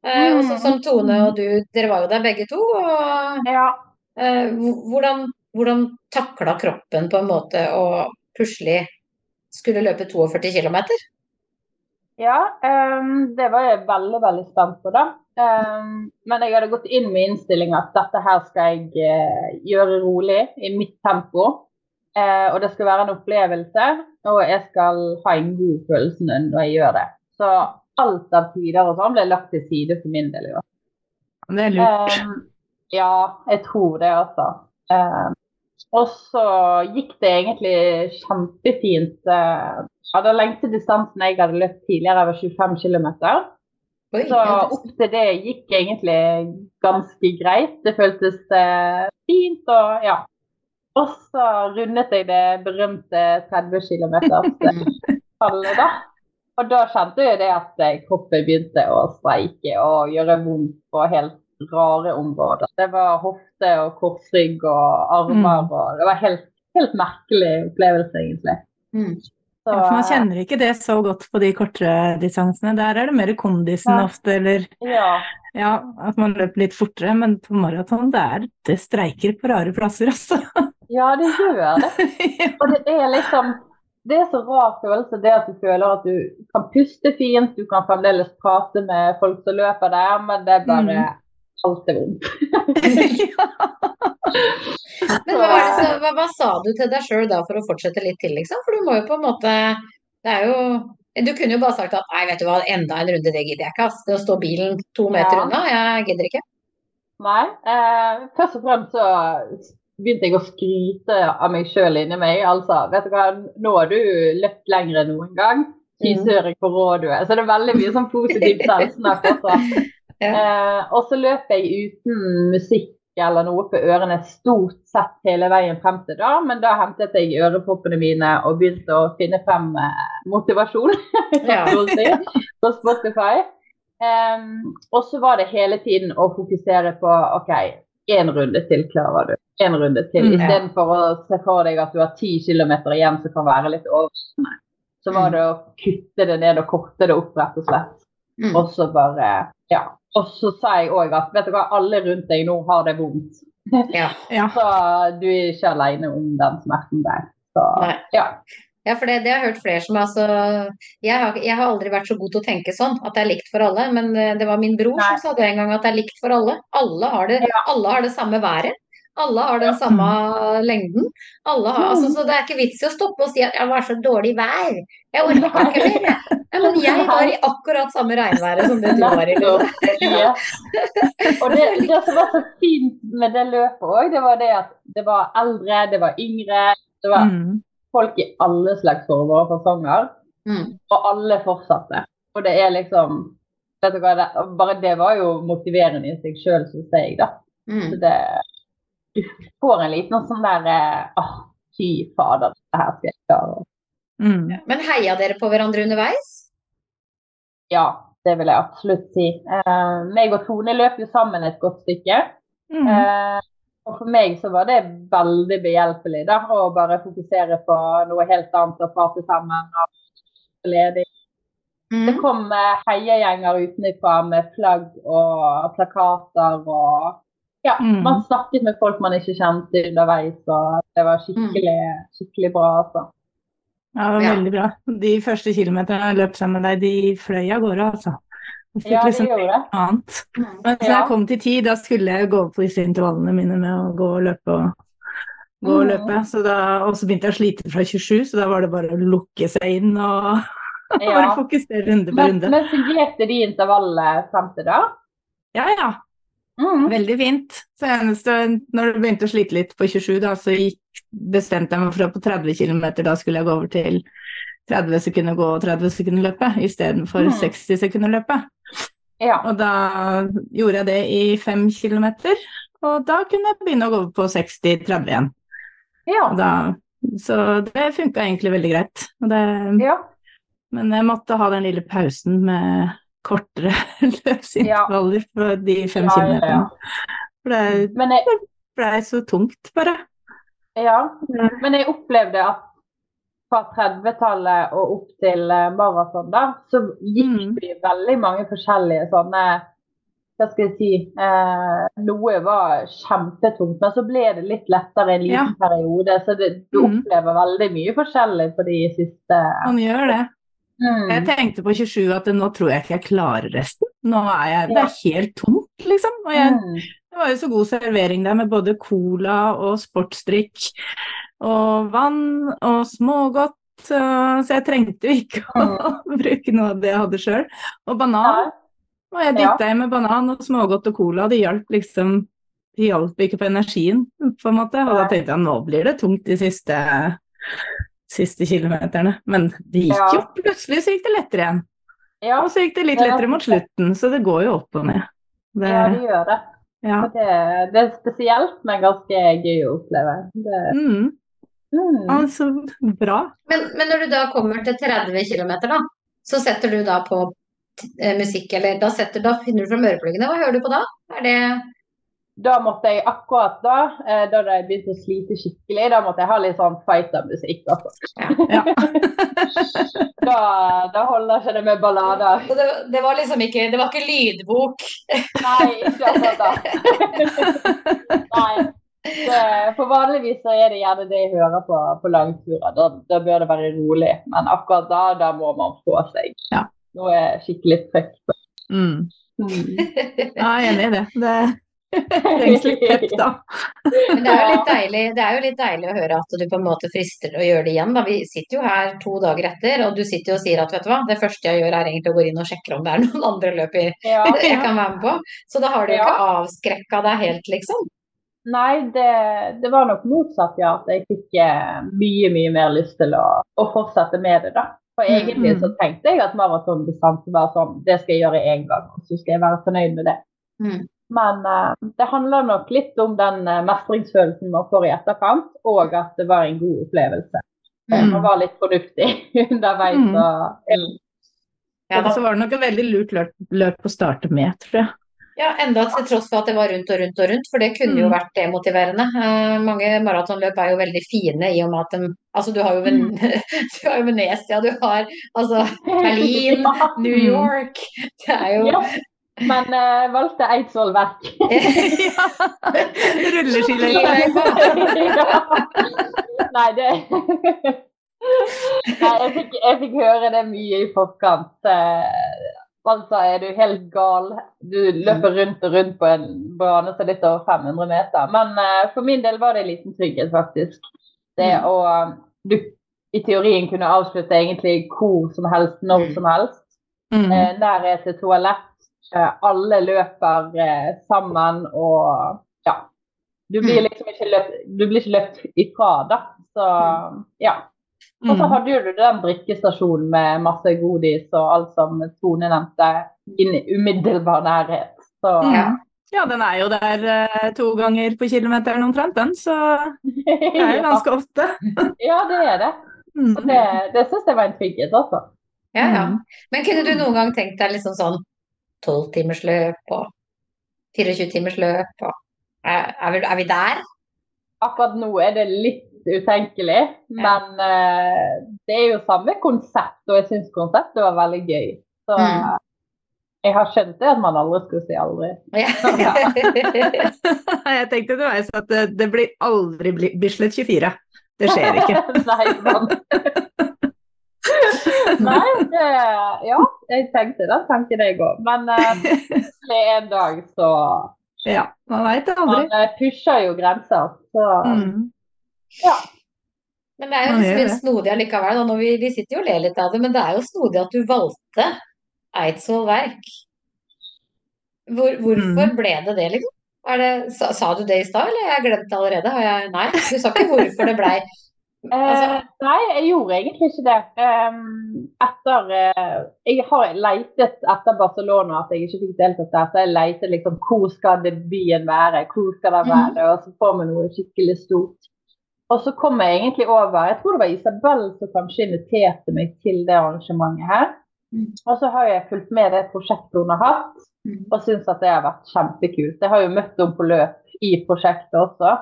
Eh, mm. Også som Tone og du, dere var jo der begge to. Og,
ja.
eh, hvordan, hvordan takla kroppen på en måte å plutselig skulle løpe 42 km?
Ja, um, det var jeg veldig, veldig spent på, da. Um, men jeg hadde gått inn med innstilling at dette her skal jeg uh, gjøre rolig, i mitt tempo. Uh, og det skal være en opplevelse, og jeg skal ha en god følelse når jeg gjør det. Så alt av tider og sånn ble lagt til side for min del i år.
Det er lurt. Um,
ja, jeg tror det, altså. og så gikk det egentlig kjempefint. Uh, av den lengste distansen jeg hadde løpt tidligere, var 25 km. Så opp til det gikk egentlig ganske greit. Det føltes eh, fint og ja. Og så rundet jeg det berømte 30 km-tallet, da. Og da kjente jeg det at eh, kroppen begynte å streike og gjøre vondt på helt rare områder. Det var hofte og korsrygg og armer mm. og Det var helt, helt merkelig opplevelse, egentlig. Mm.
Så, ja, for man kjenner ikke det så godt på de kortere distansene. Der er det mer kondisen ja. ofte, eller
ja.
ja. at man løper litt fortere. Men på maraton, det, det streiker på rare plasser, altså.
Ja, det gjør det. Og det er liksom Det er så rar følelse, det at du føler at du kan puste fint, du kan fremdeles prate med folk som løper der, men det er bare mm alt er vondt.
Men hva, så, hva, hva, sa du til deg sjøl da for å fortsette litt til, liksom? For du må jo på en måte Det er jo Du kunne jo bare sagt at nei, vet du hva, enda en runde, det gidder jeg ikke. Det å stå bilen to meter ja. unna, jeg gidder ikke.
Nei. Eh, først og fremst så begynte jeg å skryte av meg sjøl inni meg. Altså, vet du hva, nå har du løpt lenger enn noen gang. Fy mm. søren, hvor rå du er. Så det er veldig mye sånn positivt selvsnakk også. Eh, og så løp jeg uten musikk eller noe på ørene stort sett hele veien frem til da, men da hentet jeg øreproppene mine og begynte å finne frem eh, motivasjon ja. på Spotify. Um, og så var det hele tiden å fokusere på OK, én runde til klarer du. Én runde til. Mm, Istedenfor å se for deg at du har ti kilometer igjen som kan være litt overraskende. Så var mm. det å kutte det ned og korte det opp, rett og slett. Mm. Og så bare Ja. Og så sa jeg òg at vet du hva, alle rundt deg nå har det vondt.
Ja.
så du er ikke alene om den smerten der. Så, ja.
Ja, for det, det, har jeg hørt flere som altså jeg har, jeg har, aldri vært så god til å tenke sånn, at det er likt for alle. Men eh, det var min bror Nei. som sa det en gang, at det er likt for alle. Alle har det, ja. alle har det samme været. Alle har den samme lengden. Har, altså, så det er ikke vits i å stoppe og si at jeg var så dårlig vær. Jeg orker ikke mer. Ja, men jeg var i akkurat samme regnværet som det du var i.
Ja. Og det, det, som var så fint med det løpet òg, det var det at det var eldre, det var yngre. Det var mm. folk i alle slags former og fasonger. Mm. Og alle fortsatte. Og det er liksom hva, det, Bare det var jo motiverende i seg sjøl, syns jeg, da. Mm. Så det du får en liten sånn der Å, Åh, fy fader, det her skal jeg klare.
Mm. Men heia dere på hverandre underveis?
Ja, Det vil jeg absolutt si. Uh, meg og Tone løp jo sammen et godt stykke. Mm. Uh, og for meg så var det veldig behjelpelig da, å bare fokusere på noe helt annet og prate sammen. og ledig. Mm. Det kom heiegjenger utenfra med flagg og plakater og ja, mm. man snakket med folk man ikke kjente underveis, og det var skikkelig, skikkelig bra. altså.
Ja, det var ja. veldig bra. De første kilometerne jeg løp sammen med deg, de fløy av gårde, altså. Jeg fikk
ja, de
liksom
gjorde det.
Annet. Mm. Men da ja. jeg kom til ti, da skulle jeg gå på disse intervallene mine med å gå og løpe og gå og mm. løpe. Så da, og så begynte jeg å slite fra 27, så da var det bare å lukke seg inn og ja. bare fokusere runde på runde.
Men, men fungerte de intervallene frem til da?
Ja, ja. Mm. Veldig fint. Så eneste, når du begynte å slite litt på 27, da, så gikk, bestemte jeg meg for at på 30 km da skulle jeg gå over til 30 sekunder gå og 30 sekunder løpe istedenfor mm. 60 sekunder løpe. Ja. Og da gjorde jeg det i 5 km, og da kunne jeg begynne å gå over på 60-30 igjen. Ja. Da, så det funka egentlig veldig greit. Det, ja. Men jeg måtte ha den lille pausen med kortere løpsintervaller ja. på de fem ja, kilometerne. For det, jeg, ble så tungt, bare.
Ja, men jeg opplevde at fra 30-tallet og opp til eh, maraton, da, så gikk mm. vi veldig mange forskjellige sånne hva skal jeg si eh, Noe var kjempetungt, men så ble det litt lettere en liten ja. periode. Så det, du mm. opplever veldig mye forskjellig på de siste
Man gjør det. Mm. Jeg tenkte på 27 at nå tror jeg ikke jeg klarer resten. Nå er jeg, Det er helt tomt, liksom. Og jeg, mm. det var jo så god servering der med både cola og sportsdrikk og vann og smågodt. Så jeg trengte jo ikke å mm. bruke noe av det jeg hadde sjøl. Og banan. Og jeg dytta i med banan og smågodt og cola. Det hjalp liksom Det hjalp ikke på energien, på en måte. Og da tenkte jeg nå blir det tungt de siste siste kilometerne. Men det gikk ja. jo. Plutselig så gikk det lettere igjen. Ja. Og så gikk det litt lettere mot slutten, så det går jo opp og ned.
Det... Ja, det gjør det. Ja. Det, det, er spesielt, men ganske gøy å oppleve. Det...
Mm. Mm. Altså, bra.
Men, men, når du da kommer til 30 km, da, så setter du da på eh, musikk, eller da, setter, da finner du fram ørepluggene. Hva hører du på da? Er det
da måtte jeg akkurat da, eh, da jeg begynte å slite skikkelig, da måtte jeg ha litt sånn fighter-musikk. Altså. Ja. da, da, holder ikke det med ballader.
Det, det, var liksom ikke Det var ikke lydbok?
Nei, ikke akkurat da. Nei. Det, for vanligvis så er det gjerne det jeg hører på på langturer. Da, da bør det være rolig. Men akkurat da, da må man få seg ja. noe skikkelig trøkk på.
Mm. Mm. Ja, jeg er enig i det. det Trengs litt pep, da.
Men det er, jo litt deilig, det er jo litt deilig å høre at du på en måte frister å gjøre det igjen. Da. Vi sitter jo her to dager etter, og du sitter jo og sier at vet du hva, det første jeg gjør er egentlig å gå inn og sjekke om det er noen andre løp ja, jeg kan være med på. Så da har du jo ja. ikke avskrekka deg helt, liksom.
Nei, det, det, var nok motsatt, ja. At jeg fikk eh, mye, mye mer lyst til å, å fortsette med det, da. For egentlig mm. så tenkte jeg at maratondistanse var sånn, det skal jeg gjøre én gang, og så skal jeg være fornøyd med det. Mm. Men uh, det handler nok litt om den uh, mestringsfølelsen man får i etterkant, og at det var en god opplevelse. Mm. Man var litt fornuftig underveis. Mm. Og,
mm. Ja, så var det nok en veldig lurt løp, å starte med, tror jeg.
Ja, enda til tross for at det var rundt og rundt og rundt, for det kunne mm. jo vært demotiverende. Uh, mange maratonløp er jo veldig fine i og med at de Altså, du har jo, Ven mm. du har jo Venezia, du har altså Berlin, New York Det er jo
men uh, valgte Eidsvoll vekk.
Rulleskiløype.
ja. Nei, det Nei, jeg fikk, jeg fikk, høre det mye i forkant. Uh, altså, er du helt gal? Du løper rundt og rundt på en bane som er litt over 500 meter. Men uh, for min del var det en liten trygghet, faktisk. Det mm. å du i teorien kunne avslutte egentlig hvor som helst, når som helst. Mm. nærhet til toalett alle løper eh, sammen og ja. Du blir mm. liksom ikke løpt, du blir ikke løpt ifra, da. Så mm. ja. Og så hadde jo du den brikkestasjonen med masse godis og alt som Tone nevnte, i umiddelbar nærhet. Så
ja. Ja, den er jo der uh, to ganger på kilometeren omtrent, den. Så det er jo ganske ofte.
ja, det er det. Mm. det, det syns jeg var en trygghet, altså.
Ja, ja. Mm. Men kunne du noen gang tenkt deg liksom sånn tolvtimersløp og 24-timersløp og er, er, vi, er vi der?
Akkurat nå er det litt utenkelig, men uh, det er jo samme konsept, og jeg syns konseptet var veldig gøy. Så mm. jeg har skjønt det at man aldri skulle si aldri. Ja.
jeg tenkte underveis at det, det blir aldri Bislett 24. Det skjer ikke.
Nei, man. Nei, det, ja, jeg tenkte den tanken jeg òg. Men uh, en dag så
Ja, man veit aldri.
Man uh, pusher jo grenser, så mm. Ja.
Men det er jo liksom litt snodig allikevel. Og vi, vi, sitter jo og ler litt av det, men det er jo snodig at du valgte Eidsvoll Verk. Hvor, hvorfor mm. ble det det, liksom? Det, sa, sa, du det i stad, eller har jeg glemt det allerede? Jeg, nei, du sa ikke hvorfor det blei
Altså. Uh, nei, jeg gjorde egentlig ikke det. Um, etter uh, Jeg har leitet etter Barcelona, at jeg ikke fikk deltatt der. Så jeg leitet liksom hvor skal debuten være, hvor skal det mm. være? Og så får vi noe skikkelig stort. Og så kom jeg egentlig over Jeg tror det var Isabel som kanskje inviterte meg til det arrangementet her. Mm. Og så har jeg fulgt med det prosjektet hun har hatt, mm. og syns at det har vært kjempekult. Jeg har jo møtt henne på løp i prosjektet også.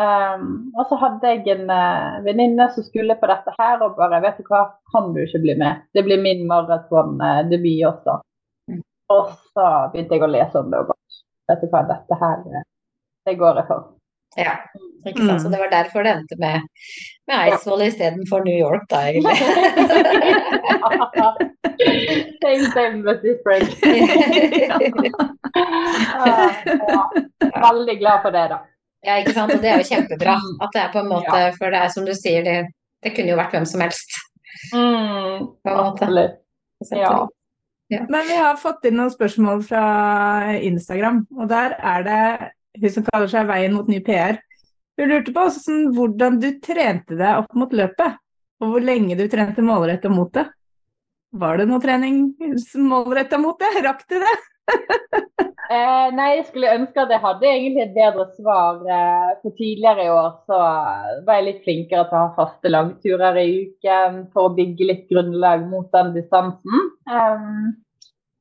Um, og så hadde jeg en uh, venninne som skulle på dette her, og bare Vet du hva, kan du ikke bli med? Det blir min maratondebut også. Mm. Og så begynte jeg å lese om det, og bare Vet du hva, dette her, eh, det går jeg for.
Ja, ikke sant. Mm. Så det var derfor det endte med, med Eidsvoll istedenfor New York, da, egentlig.
same, same, but different. Veldig glad for det, da.
Ja, ikke sant. Og det er jo kjempebra. At det er på en måte, for det er som du sier, det, det kunne jo vært hvem som helst.
Mm, absolutt. Ja.
Ja. Men vi har fått inn noen spørsmål fra Instagram, og der er det hun som kaller seg Veien mot ny PR. Hun lurte på sånn, hvordan du trente deg opp mot løpet, og hvor lenge du trente målretta mot det. Var det noe trening målretta mot det? Rakk du det?
eh, nei, jeg skulle ønske at jeg hadde egentlig et bedre svar. Eh, for tidligere i år så var jeg litt flinkere til å ha faste langturer i uken for å bygge litt grunnlag mot den distansen. Um,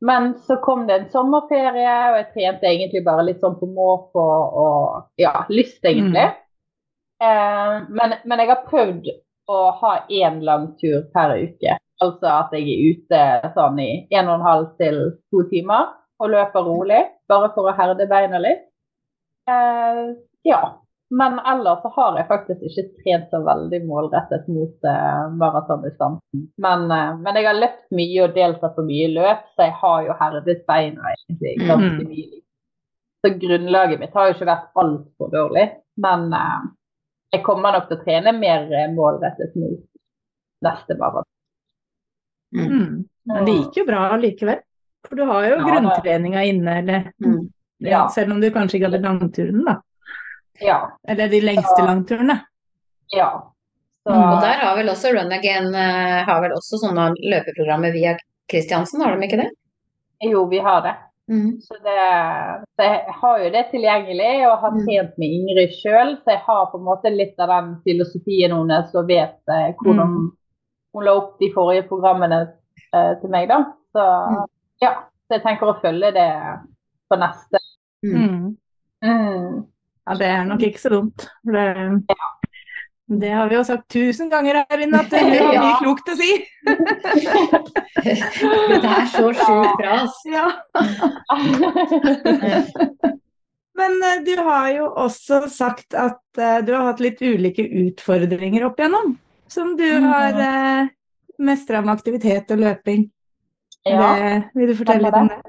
men så kom det en sommerferie, og jeg trente egentlig bare litt sånn på måfå og ja, lyst, egentlig. Mm. Eh, men, men, jeg har prøvd å ha én langtur per uke. Altså at jeg er ute sånn i en og en halv til to timer og løper rolig, bare for å herde beina litt. Eh, ja. Men ellers så har jeg faktisk ikke trent så veldig målrettet mot eh, maratondistansen. Men, eh, men, jeg har løpt mye og deltatt på mye løp, så jeg har jo herdet beina egentlig ganske mm. mye. Så grunnlaget mitt har jo ikke vært altfor dårlig. Men eh, jeg kommer nok til å trene mer målrettet mot neste maraton.
Mm. Men det gikk jo bra likevel. For du har jo ja, grunntreninga inne, eller mm. ja, selv om du kanskje ikke hadde langturen, da.
Ja.
Eller de lengste langturene.
Ja.
Så... Og der har vel også Run Again eh, har vel også sånne løpeprogrammer via Kristiansen, har de ikke det?
Jo, vi har det. Mm. Så, det, så jeg har jo det tilgjengelig og har mm. trent med Ingrid sjøl. Så jeg har på en måte litt av den filosofien hennes og vet eh, hvordan mm. hun la opp de forrige programmene eh, til meg. da. Så mm. Ja, så jeg tenker å følge det på neste. Mm.
mm. Ja, det er nok ikke så dumt. Det, det har vi jo sagt tusen ganger her inne, at du har mye klokt å si.
det er så sjukt bra, altså.
Ja. Men uh, du har jo også sagt at uh, du har hatt litt ulike utfordringer opp igjennom, som du mm. har uh, mestra med aktivitet og løping. Ja. Det, vil du fortelle litt om det?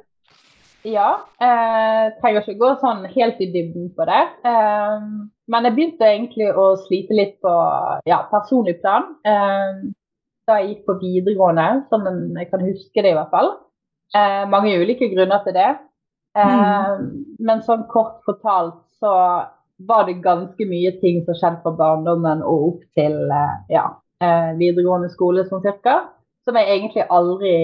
Ja. Eh, trenger ikke gå sånn helt i dybden på det. Eh, men jeg begynte egentlig å slite litt på ja, personlig plan eh, da jeg gikk på videregående, sånn jeg kan huske det i hvert fall. Eh, mange ulike grunner til det. Eh, mm. Men sånn kort fortalt så var det ganske mye ting som skjedde fra barndommen og opp til eh, ja, videregående skole sånn cirka, som jeg egentlig aldri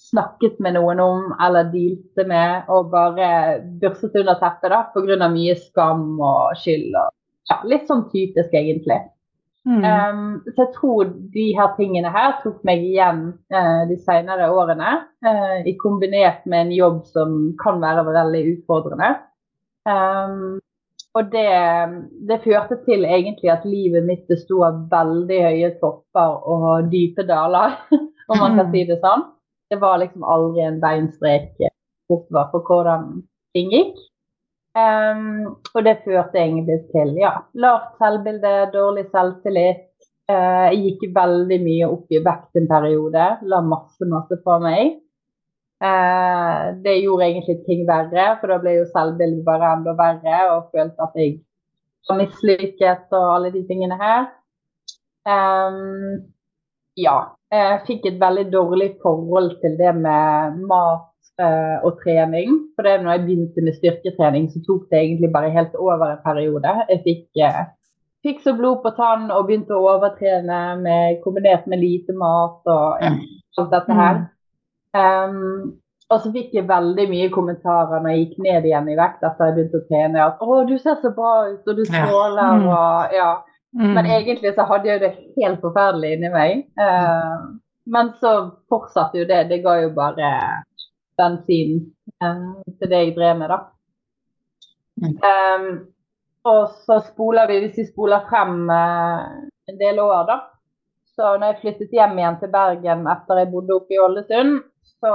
snakket med noen om eller dealte med, og bare børset under teppet da, pga. mye skam og skyld. Og, ja, litt sånn typisk, egentlig. Mm. Um, så jeg tror de her tingene her tok meg igjen uh, de senere årene, uh, i kombinert med en jobb som kan være veldig utfordrende. Um, og det, det, førte til egentlig at livet mitt besto av veldig høye topper og dype daler, om man kan si det sånn. Det var liksom aldri en beinstrek bortover for hvordan ting gikk. Um, og det førte egentlig til ja, lavt selvbilde, dårlig selvtillit. Uh, jeg gikk veldig mye opp i vekt en periode. La masse, masse på meg. Uh, det gjorde egentlig ting verre, for da ble jo selvbildet bare enda verre og følte at jeg var mislykket og alle de tingene her. Um, ja. Jeg fikk et veldig dårlig forhold til det med mat uh, og trening. For det når jeg begynte med styrketrening, så tok det egentlig bare helt over en periode. Jeg fikk, uh, fikk så blod på tann og begynte å overtrene med, kombinert med lite mat og ja, alt dette her. Um, og så fikk jeg veldig mye kommentarer når jeg gikk ned igjen i vekt etter jeg begynte å trene. At 'Å, du ser så bra ut, og du stråler', mm. og ja. Mm. Men egentlig så hadde jeg det helt forferdelig inni meg. Uh, men så fortsatte jo det. Det ga jo bare bensin eh, til det jeg drev med, da. Mm. Um, og så spoler vi, hvis vi spoler frem uh, en del år, da. Så når jeg flyttet hjem igjen til Bergen etter jeg bodde oppe i Ålesund, så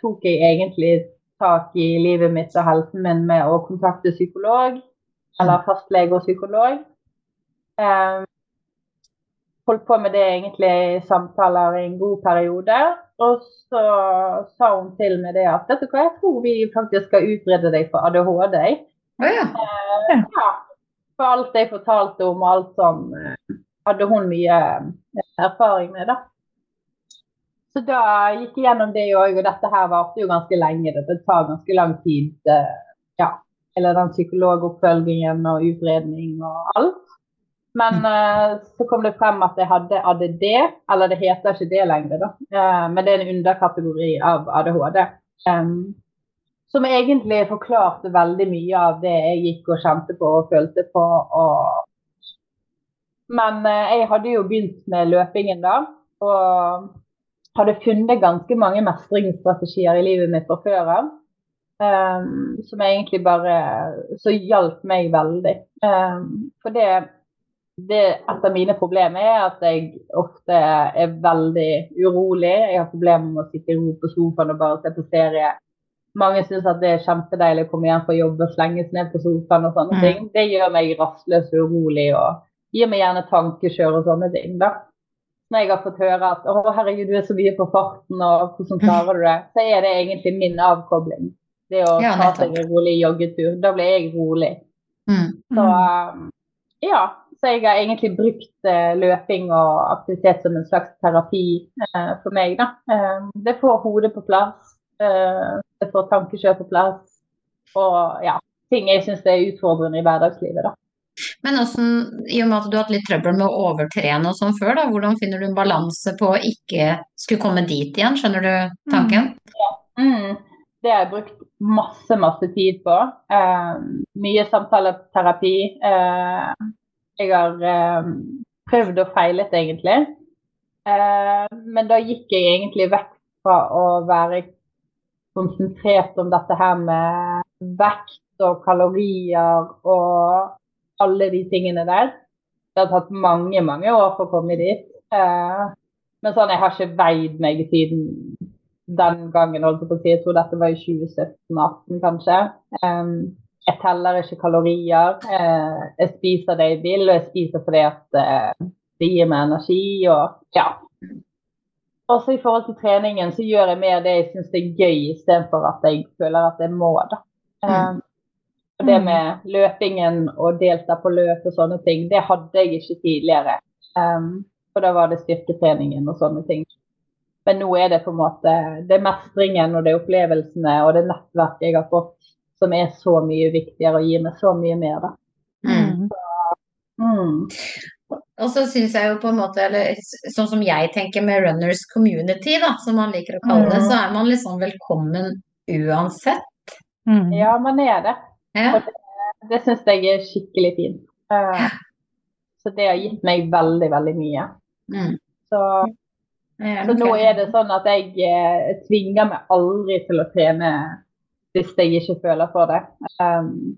tok jeg egentlig tak i livet mitt og helsen min med å kontakte psykolog, eller mm. fastlege og psykolog. Um, holdt på med det egentlig i samtaler i en god periode. Og så sa hun til meg det at vet du hva, jeg tror vi faktisk skal utrede deg for ADHD.
Oh, ja.
Eh, ja. For alt jeg fortalte om alt som eh, hadde hun mye eh, erfaring med, da. Så da gikk jeg gjennom det òg, og dette her varte jo ganske lenge. Det tar ganske lang tid. Eh, ja. Eller den psykologoppfølgingen og utredning og alt. Men uh, så kom det frem at jeg hadde ADD, eller det heter ikke det lenger, da. Uh, men det er en underkategori av ADHD. Um, som egentlig forklarte veldig mye av det jeg gikk og kjente på og følte på. Og... Men uh, jeg hadde jo begynt med løpingen da, og hadde funnet ganske mange mestringsstrategier i livet mitt fra før av. Um, som egentlig bare Så hjalp meg veldig. Um, for det det, et av mine problemer er at jeg ofte er veldig urolig. Jeg har problemer med å sitte i ro på sofaen og bare se på serie. Mange syns at det er kjempedeilig å komme hjem fra jobb og slenge seg ned på sofaen og sånne mm. ting. Det gjør meg rastløs og urolig og gir meg gjerne tankekjør og sånne ting. da. Når jeg har fått høre at 'Å, herregud, du er så mye på farten, og hvordan klarer du det?' Så er det egentlig min avkobling. Det å ja, ta seg en rolig joggetur. Da blir jeg rolig. Mm. Så um, ja. Så jeg har egentlig brukt eh, løping og aktivitet som en slags terapi eh, for meg. Da. Eh, det får hodet på plass, det får tankekjør på plass. Og ja, ting jeg syns er utfordrende i hverdagslivet. da.
Men også, i og med at du har hatt litt trøbbel med å overtrene og sånn før, da, hvordan finner du en balanse på å ikke skulle komme dit igjen? Skjønner du tanken?
Mm. Ja. Mm. Det har jeg brukt masse, masse tid på. Eh, mye samtaleterapi. Eh, jeg har eh, prøvd og feilet, egentlig. Eh, men da gikk jeg egentlig vekk fra å være konsentrert om dette her med vekt og kalorier og alle de tingene der. Det har tatt mange, mange år for å komme dit. Eh, men sånn, jeg har ikke veid meg siden den gangen. holdt Jeg på å si. Jeg tror dette var i 2017-2018, kanskje. Jeg teller ikke kalorier. Eh, jeg spiser det jeg vil, og jeg spiser fordi at eh, det gir meg energi. og ja. Også i forhold til treningen så gjør jeg mer det jeg syns er gøy, istedenfor at jeg føler at jeg må. da. Um, og det med løpingen og delta på løp og sånne ting, det hadde jeg ikke tidligere. Um, for da var det styrketreningen og sånne ting. Men nå er det på en måte det er mestringen og det er opplevelsene og det nettverket jeg har fått som er så mye viktigere og gir meg så mye mer, da. Mm.
mm. Og så syns jeg jo på en måte, eller sånn som jeg tenker med runners community, da, som man liker å kalle det, mm. så er man liksom velkommen uansett.
Mm. Ja, man er det. Ja. Og det, det syns jeg er skikkelig fint. Uh, så det har gitt meg veldig, veldig mye. Mm. Så, så, nå er det sånn at jeg eh, tvinger meg aldri til å trene hvis jeg ikke føler for det. Um,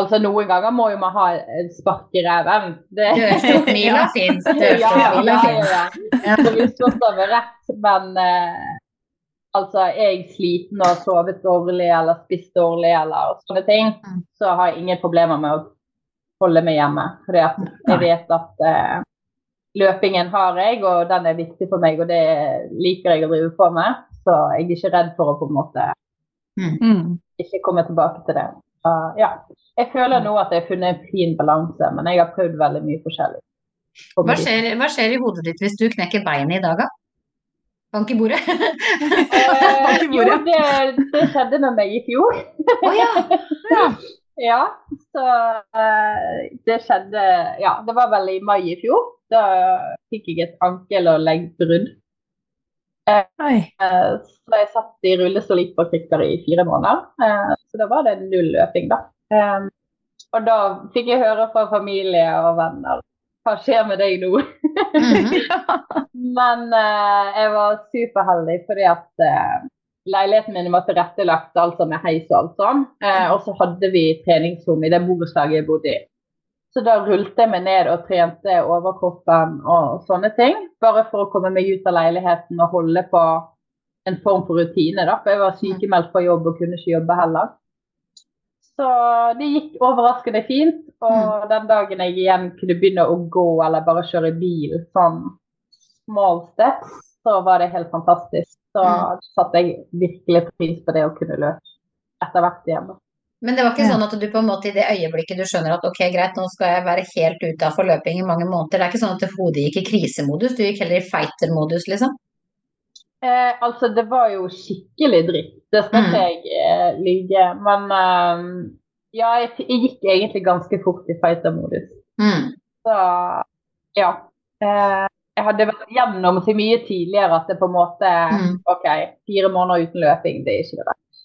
altså Noen ganger må jo man ha et spark i ræven.
Dørstokkmila fins.
Dørstokkmila fins. Så misforstår meg rett, men uh, altså er jeg sliten og har sovet dårlig eller spist dårlig eller sånne ting, mm. så har jeg ingen problemer med å holde meg hjemme. Fordi jeg vet at uh, løpingen har jeg, og den er viktig for meg, og det liker jeg å drive på med. Så jeg er ikke redd for å på en måte mm. mm. ikke komme tilbake til det. Uh, ja. Jeg føler nå at jeg har funnet en fin balanse, men jeg har prøvd veldig mye forskjellig.
Hva skjer, hva skjer, i hodet ditt hvis du knekker beinet i dag, da? Bank i bordet?
eh, jo, det, det, skjedde med meg i fjor.
oh, ja. ja.
Ja, så uh, det skjedde Ja, det var vel i mai i fjor. Da fikk jeg et ankel- og leggbrudd. Uh, så jeg satt i rullestol gikk på krykker i fire måneder. så da var det null løping, da. Um, og da fikk jeg høre fra familie og venner hva skjer med deg nå? Mm -hmm. Men jeg var superheldig fordi at leiligheten min var tilrettelagt altså med heis og alt sånn. Eh, og så hadde vi treningsrom i det borettslaget jeg bodde i. Så da rullte jeg meg ned og trente overkroppen og sånne ting. Bare for å komme meg ut av leiligheten og holde på en form for rutine. da, For jeg var sykemeldt fra jobb og kunne ikke jobbe heller. Så det gikk overraskende fint. Og mm. den dagen jeg igjen kunne begynne å gå eller bare kjøre bil sånn small steps, så var det helt fantastisk. Så mm. satte jeg virkelig pris på det å kunne løpe etter hvert igjen.
Men det var ikke sånn at du på en måte i det øyeblikket du skjønner at ok, greit, nå skal jeg være helt ute av forløping i mange måneder. Det er ikke sånn at hodet gikk i krisemodus, du gikk heller i fighter-modus, liksom?
Eh, altså, det var jo skikkelig dritt. Det skal ikke mm. jeg eh, lyve. Men eh, ja, jeg, jeg, gikk egentlig ganske fort i fighter-modus. Mm. Så ja. Eh, jeg hadde vært gjennom så mye tidligere at det på en måte mm. OK, fire måneder uten løping, det er ikke det verste.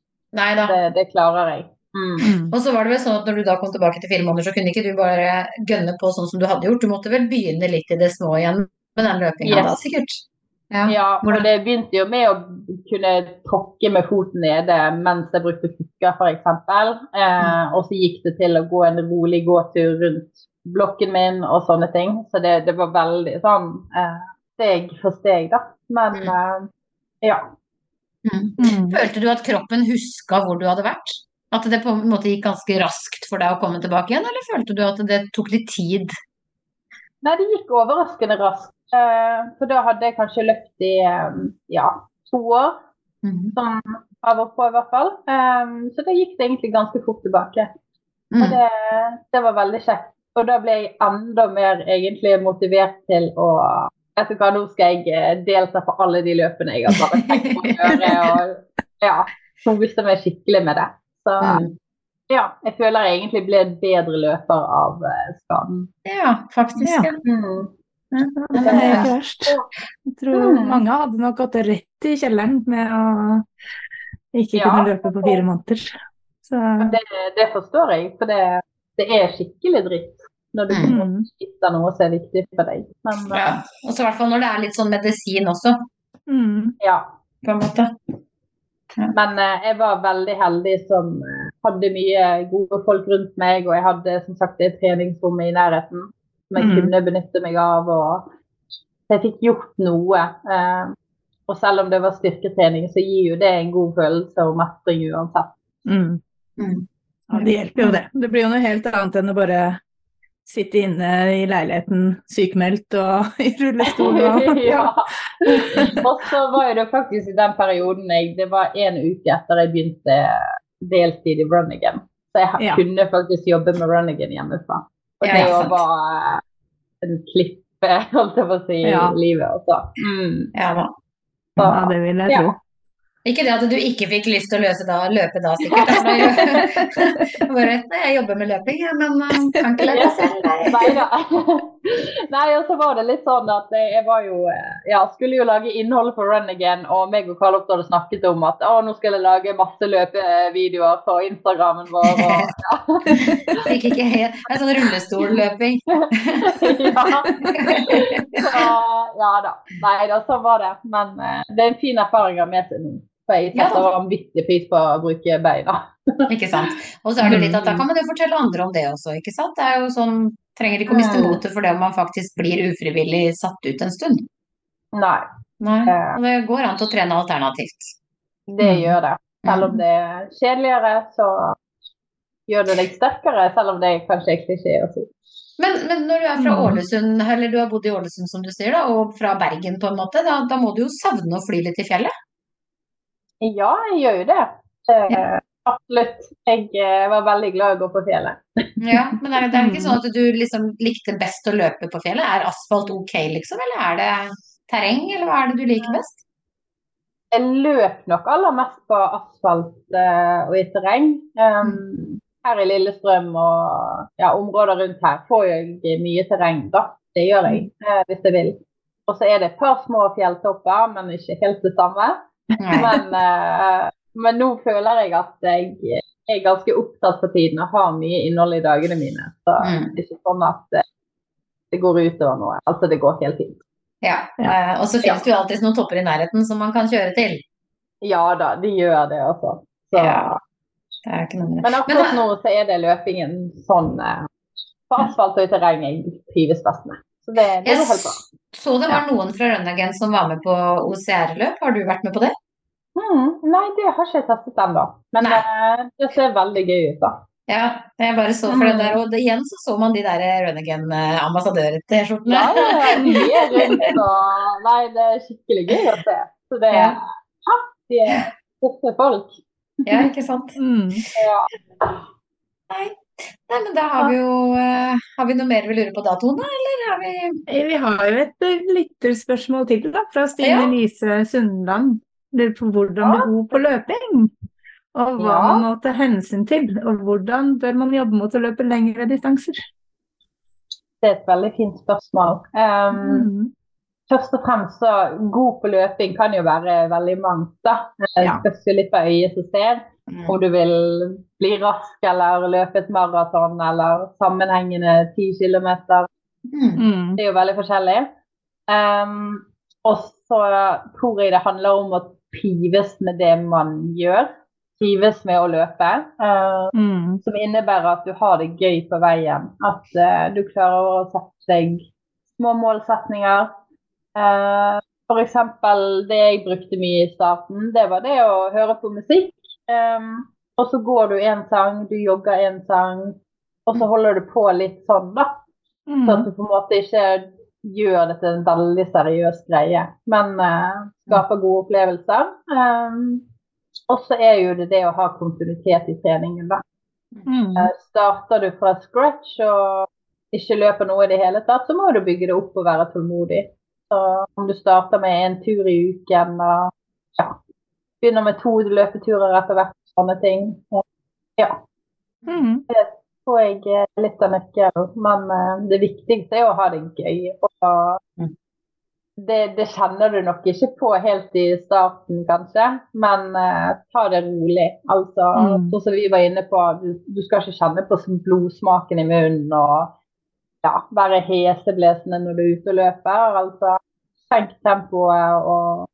Det, det klarer jeg.
Mm. mm. Og så var det vel sånn at når du da kom tilbake til fire måneder, så kunne ikke du bare gønne på sånn som du hadde gjort. Du måtte vel begynne litt i det små igjen med den løpinga yes. da, sikkert?
Ja, ja for det begynte jo med å kunne tråkke med foten nede mens jeg brukte krykker, f.eks. Eh, mm. Og så gikk det til å gå en rolig gåtur rundt blokken min og sånne ting. Så det, det var veldig sånn eh, steg for steg, da. Men mm. eh, ja.
Mm. mm. Følte du at kroppen huska hvor du hadde vært? At det på en måte gikk ganske raskt for deg å komme tilbake igjen, eller følte du at det tok litt tid?
Nei, det gikk overraskende raskt. Eh, for da hadde jeg kanskje løpt i eh, ja, to år. Mm. Som av og på, i hvert fall. Um, så da gikk det egentlig ganske fort tilbake. Og det, det, var veldig kjekt. Og da ble jeg enda mer egentlig motivert til å Vet du hva, nå skal jeg eh, delta på alle de løpene jeg har bare tenkt å gjøre. Og ja, koste meg skikkelig med det. Så mm. ja, jeg føler jeg egentlig ble en bedre løper av uh, skaden.
Ja, faktisk. Ja. Mm.
Ja, det er ikke verst. Jeg tror mm. mange hadde nok gått rett i kjelleren med å ikke kunne løpe på fire måneder.
Så... Det, det, forstår jeg, for det, det er skikkelig dritt når du mm. spiser noe som er viktig for deg.
Men, ja. Og så i hvert fall når det er litt sånn medisin også.
Mm. Ja. På en måte. Men uh, jeg var veldig heldig som uh, hadde mye gode folk rundt meg, og jeg hadde som sagt et treningsrom i nærheten som jeg mm. kunne benytte meg av. og Jeg fikk gjort noe. Uh, og selv om det var styrketrening, så gir jo det en god følelse og mestring uansett.
Mm. mm. Ja, det hjelper jo det. Det blir jo noe helt annet enn å bare sitte inne i leiligheten sykemeldt og i rullestol. Og,
ja. og så var det faktisk i den perioden jeg Det var en uke etter jeg begynte deltid i Runnigan. Så jeg ja. kunne faktisk jobbe med Runnigan hjemmefra. Og det ja, var en klippe, holdt jeg på å si, i livet. Også. Mm.
Ja, ja, det vil jeg tro.
Ikke det at du ikke fikk lyst til å da, løpe da, sikkert. Bare, jeg jobber med løping, ja, men kan ikke løpe selv.
Nei da. Nei, og så var det litt sånn at jeg var jo Ja, skulle jo lage innhold for Run Again, og meg og Karl Oppdal hadde snakket om at å, nå skal jeg lage masse løpevideoer på Instagrammen vår. Og, ja.
Fikk ikke helt En sånn rullestolløping.
ja. Så, ja da. Nei da, sånn var det. Men uh, det er en fin erfaring å ha med seg nå. For jeg setter ja, vanvittig pris på å bruke beina.
ikke sant. Og så er det litt at da kan man jo fortelle andre om det også, ikke sant. Det er jo sånn Trenger ikke å miste mm. motet for det om man faktisk blir ufrivillig satt ut en stund.
Nei.
Nei. Eh. Det går an til å trene alternativt.
Det mm. gjør det. Selv om mm. det er kjedeligere, så gjør det deg sterkere, selv om det kanskje er klisjé å si.
Men, men, når du er fra Ålesund, eller du har bodd i Ålesund som du sier, da, og fra Bergen på en måte, da, da må du jo savne å fly litt i fjellet?
Ja, jeg gjør jo det. Eh, Absolutt. Jeg eh, var veldig glad i å gå på fjellet.
ja, Men er det, det er ikke sånn at du liksom likte best å løpe på fjellet? Er asfalt ok, liksom? Eller er det terreng, eller hva er det du liker best?
Jeg løp nok aller mest på asfalt uh, og i terreng. Um, her i Lillestrøm og ja, områder rundt her får jeg mye terreng, da. Det gjør jeg, uh, hvis jeg vil. Og så er det et par små fjelltopper, men ikke helt det samme. Men, uh, men, nå føler jeg at jeg er ganske opptatt for tiden og har mye innhold i dagene mine. Så mm. det er ikke sånn at uh, det går utover noe. Altså, det går helt fint.
Ja, uh, Og så finnes det jo alltid noen topper i nærheten som man kan kjøre til.
Ja da, de gjør det også. Så. Ja. Det er ikke noe men akkurat nå så er det løpingen sånn på asfalt og i terreng jeg trives best med. Så det, det går helt bra.
Så det var noen fra Rønnagen som var med på OCR-løp. Har du vært med på det?
Mm, nei, det har ikke jeg testet ennå. Men uh, det ser veldig gøy ut, da.
Ja, jeg bare så for det der, og igjen så så man de der Rønnagen-ambassadør-T-skjortene.
Ja, ja, rundt og Nei, det er skikkelig gøy å se. Så det er ja er flotte folk.
Ja, ikke sant. Mm. Ja. Nei. Nei, men da har vi jo uh, Har vi noe mer vi lurer på da, Tone? Eller har vi
eh, Vi har jo et uh, lytterspørsmål til da, fra Stine ja. Lise Sundland. Lurer på hvordan ja. går på løping. Og hva ja. man må ta hensyn til. Og hvordan bør man jobbe mot å løpe lengre distanser?
Det er et veldig fint spørsmål. Um, mm. Først og fremst så god på løping kan jo være veldig mangt. da. Ja. spørs jo litt på øyet som ser. Mm. Om du vil bli rask eller løpe et maraton eller sammenhengende 10 km. Mm. Det er jo veldig forskjellig. Um, og så tror jeg det handler om å trives med det man gjør. Trives med å løpe. Uh, mm. Som innebærer at du har det gøy på veien. At uh, du klarer å sette deg små målsetninger. Uh, F.eks. det jeg brukte mye i starten, det var det å høre på musikk. Um, og så går du en sang, du jogger en sang, og så holder du på litt sånn, da. Mm. Så at du på en måte ikke gjør det til en veldig seriøs greie, men uh, skaper gode opplevelser. Um, og så er jo det det å ha kontinuitet i treningen, da. Mm. Uh, starter du fra scratch og ikke løper noe i det hele tatt, så må du bygge det opp og være tålmodig. Så om du starter med en tur i uken og ja, begynner med to løpeturer etter hvert. Sånne ting. Ja. Mm. Det tror jeg er litt av nøkkelen. Men uh, det viktigste er å ha det gøy. Og mm. det, det, kjenner du nok ikke på helt i starten, kanskje, men uh, ta det rolig. Altså, mm. sånn som vi var inne på, du, du, skal ikke kjenne på blodsmaken i munnen og ja, være heseblesende når du er ute og løper. Altså, senk tempoet og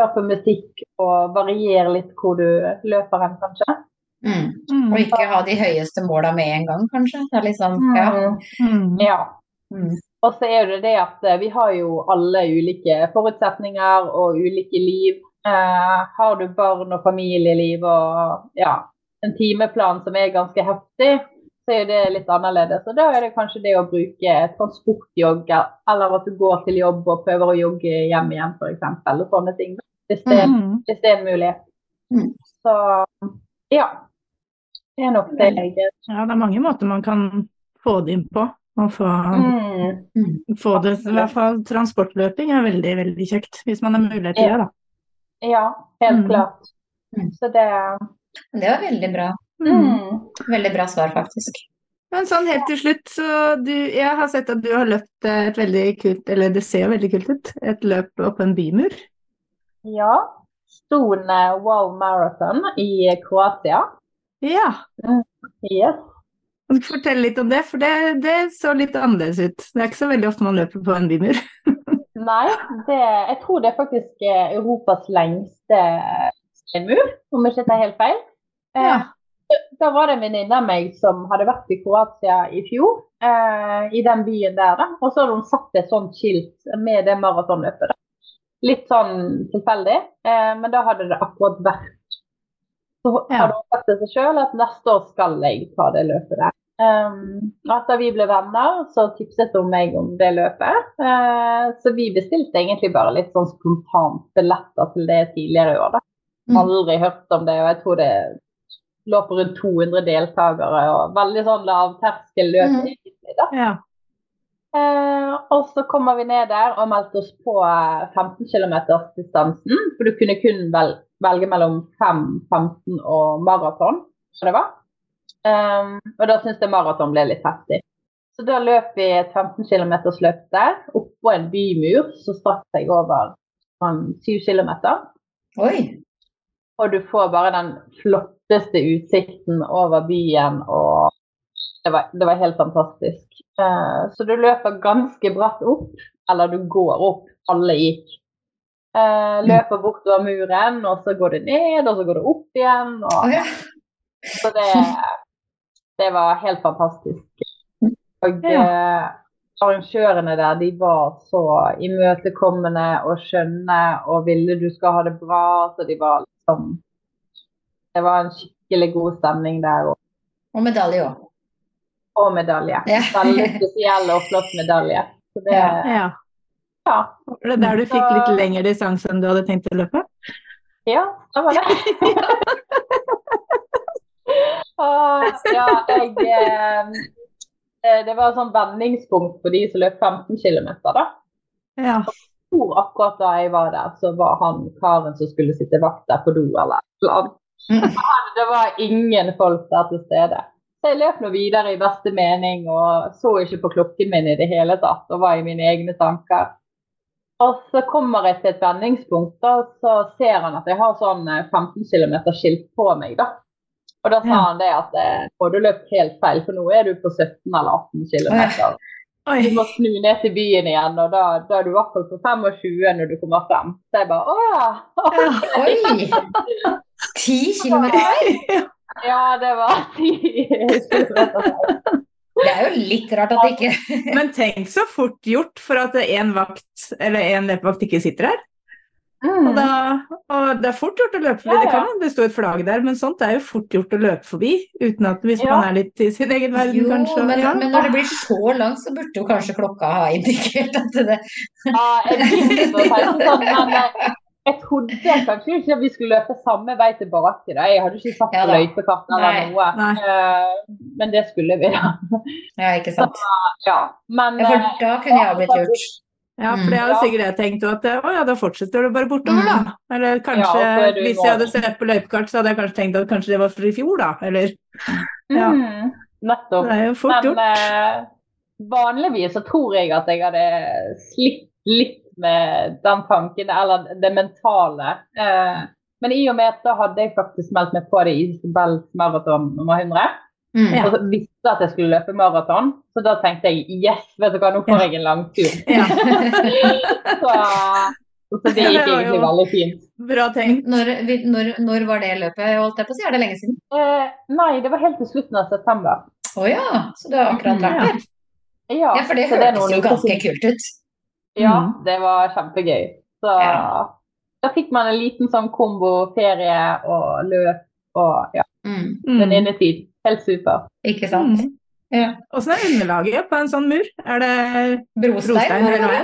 hør på musikk og variere litt hvor du løper hen, kanskje.
Mm. Mm. Og ikke ha de høyeste måla med en gang, kanskje. Det er liksom, ja.
Mm. ja. Mm. Og så er det det at eh, vi har jo alle ulike forutsetninger og ulike liv. Eh, har du barn og familieliv og ja, en timeplan som er ganske heftig, så er det litt annerledes. Og da er det kanskje det å bruke transportjogg, eller at du går til jobb og prøver å jogge hjem igjen, f.eks. Og sånne ting. Hvis det, mm. hvis det er en mulighet. Mm. Så ja. Det er nok det jeg
Ja, det er mange måter man kan få det inn på. Og få, mm. få det I hvert fall transportløping er veldig, veldig kjekt. Hvis man har mulighet til det, da.
Ja, helt mm. klart. Så det
Det var veldig bra. Mm. Veldig bra svar, faktisk.
Men sånn helt til slutt, så du Jeg har sett at du har løpt et veldig kult, eller det ser jo veldig kult ut, et løp opp en bymur.
Ja. Stone Wow Marathon i Kroatia.
Ja.
Yes.
Kan du fortelle litt om det, for det, det, så litt annerledes ut. Det er ikke så veldig ofte man løper på en bymur.
Nei, det, jeg tror det er faktisk Europas lengste steinmur, om jeg ikke tar helt feil. Ja. Da var det en venninne av meg som hadde vært i Kroatia i fjor, eh, i den byen der. da, Og så hadde hun satt et sånt skilt med det maratonløpet. da. Litt sånn tilfeldig, eh, men da hadde det akkurat vært. Så hadde hun sagt til seg sjøl at neste år skal jeg ta det løpet der. Um, etter vi ble venner, så tipset hun meg om det løpet. Uh, så vi bestilte egentlig bare litt sånn spontant billetter til det tidligere i år. da. Mm. Aldri hørt om det, og jeg tror det lå på rundt 200 deltakere. og Veldig sånn lavterskel-løp. Mm. Ja. Eh, og så kommer vi ned der og meldte oss på 15 km-distansen. For du kunne kun vel, velge mellom 5, 15 og maraton. det var. Um, og da syns jeg maraton ble litt heftig. Så da løp vi et 15 km løp der, oppå en bymur som strakk seg over sånn 7 km.
Oi.
Og du får bare den flotte flotteste utsikten over byen. og det var, det var helt fantastisk. Uh, så du løper ganske bratt opp, eller du går opp. Alle gikk. Uh, løper bortover muren, og så går du ned, og så går du opp igjen. Og, oh, ja. Så det, det, var helt fantastisk. Og uh, arrangørene der, de var så imøtekommende og skjønne og ville du skal ha det bra. Så de var liksom det var en skikkelig god stemning der òg.
Og medalje òg.
Og medalje. Ja. Veldig spesiell og flott medalje. Så det, ja.
ja. Var det der du fikk litt lengre distanse enn du hadde tenkt å løpe?
Ja, det var det. ja, jeg eh, Det var et sånn vendingspunkt for de som løp 15 km, da.
Ja.
Og akkurat da jeg var der, så var han karen som skulle sitte vakt der på do eller noe. Det var ingen folk der til stede. Så jeg løp nå videre i beste mening og så ikke på klokken min i det hele tatt og var i mine egne tanker. Og så kommer jeg til et vendingspunkt, og så ser han at jeg har sånn 15 km skilt på meg. da. Og da sa ja. han det at eh, nå har du løpt helt feil, for nå er du på 17 eller 18 km. Du må snu ned til byen igjen, og da, da er du i hvert fall på 25 når du kommer frem. Så jeg bare å ja.
Oi! Ti kilometer
Ja, det var ti
Det er jo litt rart at det ikke
Men tenk så fort gjort for at en vakt, eller en løpevakt ikke sitter her. Mm. Og, da, og, det er fort gjort å løpe forbi. Ja, ja. Det kan hende det står et flagg der, men sånt er jo fort gjort å løpe forbi. Uten at hvis ja. man er litt i sin egen verden, jo, kanskje.
Men, men, når det blir så langt, så burde jo kanskje klokka ha indikert at det
Ja, jeg, jeg trodde kanskje ikke at vi skulle løpe samme vei tilbake. Da. Jeg hadde ikke satt ja, løypekart eller noe. Nei. Uh, men det skulle vi, da.
Ja, ikke sant. Så,
ja. Men,
ja, for da kunne jeg ha blitt lurt.
Ja, for det hadde mm. sikkert jeg tenkt at å ja, da fortsetter du bare bortover, da. Mm. Eller kanskje ja, hvis jeg hadde sett på løypekart, så hadde jeg kanskje tenkt at kanskje det var for i fjor, da. Eller
ja. Mm, nettopp.
Det er jo fort
gjort. Men uh, vanligvis så tror jeg at jeg hadde slitt litt med den tanken, eller det mentale. Eh, men i og med at da hadde jeg faktisk meldt meg på det i Isabels maraton nummer 100. Mm. Og visste jeg at jeg skulle løpe maraton, så da tenkte jeg yes, vet du hva, nå får jeg en langtur. Ja. så, så, det gikk egentlig veldig fint.
Bra tenkt.
Når, når, når, var det løpet, holdt jeg på å si? Er det lenge siden?
Eh, nei, det var helt til slutten av september.
Å oh, ja, så du har akkurat vært der? Ja, ja, for det hørtes jo ganske kult ut.
Ja, mm. det var kjempegøy. Så ja. da fikk man en liten sånn kombo ferie og løp og ja, mm. venninnetid. Helt super.
Ikke sant. Mm.
Ja. Åssen er underlaget på en sånn mur? Er det
brostein? brostein eller noe?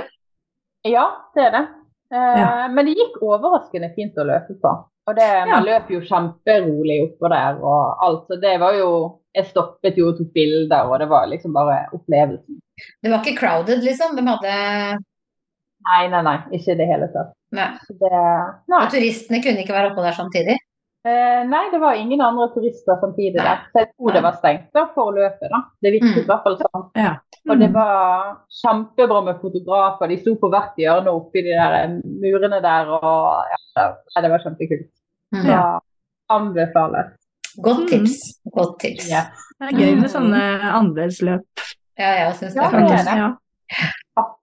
Ja, det er det. Eh, ja. Men det gikk overraskende fint å løpe på. Og det, Man løp jo kjemperolig oppå der og alt. Så det var jo Jeg stoppet jo og tok bilder, og det var liksom bare opplevelsen.
Det var ikke crowded, liksom? De hadde
Nei, nei, nei. Ikke i det hele tatt.
Nei. Det, nei. Og turistene kunne ikke være oppå der samtidig?
Eh, nei, det var ingen andre turister samtidig der. Så jeg tror det var stengt da, for løpet. da. Det virket mm. i hvert fall sånn. Ja. Mm. Og det mm. var kjempebra med fotografer. De sto på hvert hjørne oppi de der eh, murene der. og ja, Det var kjempekult. Mm. Så anbefales.
Godt tips. Godt tips.
Ja. Det er gøy med sånne andelsløp.
Ja, jeg syns det. Ja, det, det. Ja.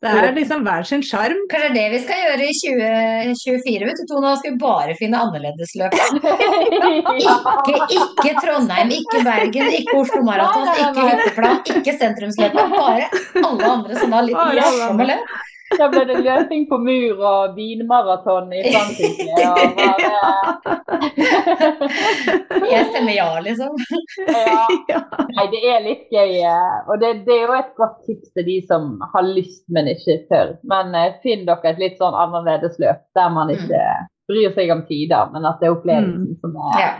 Det er liksom hver sin sjarm.
Kanskje det er det vi skal gjøre i 2024, vet du Tone. Skal vi bare finne annerledesløp. ikke, ikke Trondheim, ikke Bergen, ikke Oslo Maraton, ikke Hytteplan, ikke Sentrumsløpet. Bare alle andre som har litt morsomme løp.
Da ble det løping på mur og vinmaraton i Frankrike. Og bare...
Jeg stemmer ja, liksom.
Ja. Nei, det er litt gøy. Eh, og det, det, er jo et godt tips til de som har lyst, men ikke tør. Men uh, finn dere et litt sånn annerledes løp der man mm. ikke bryr seg om tider, men at det er opplevelsen mm. som er ja.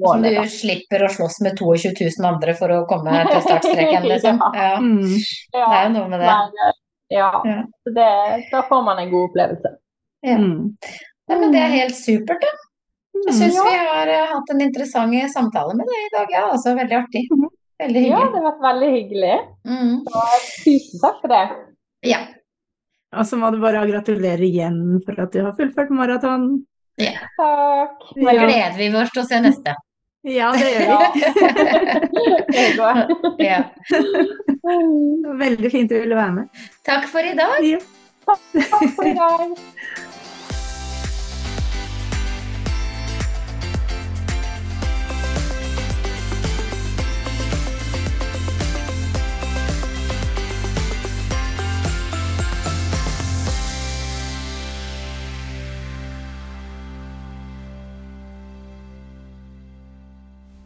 målet. Som du slipper å slåss med 22 000 andre for å komme til startstreken, liksom. Ja. Mm. Det er jo noe med det. Men,
ja, ja. Så det, da får man en god opplevelse.
Ja. Mm. ja men det er helt supert, da. Jeg syns ja. vi har uh, hatt en interessant samtale med deg i dag, ja. Altså, veldig artig. Mhm. Veldig hyggelig.
Ja, det har vært veldig hyggelig. Mm. Så, tusen takk for det.
Ja.
Og så må du bare gratulere igjen for at du har fullført maraton.
Ja. Takk. Nå gleder vi oss til å se neste.
Ja, det gjør vi. ja. Veldig fint du ville være med.
Takk for i dag. Ja.
Takk for i dag.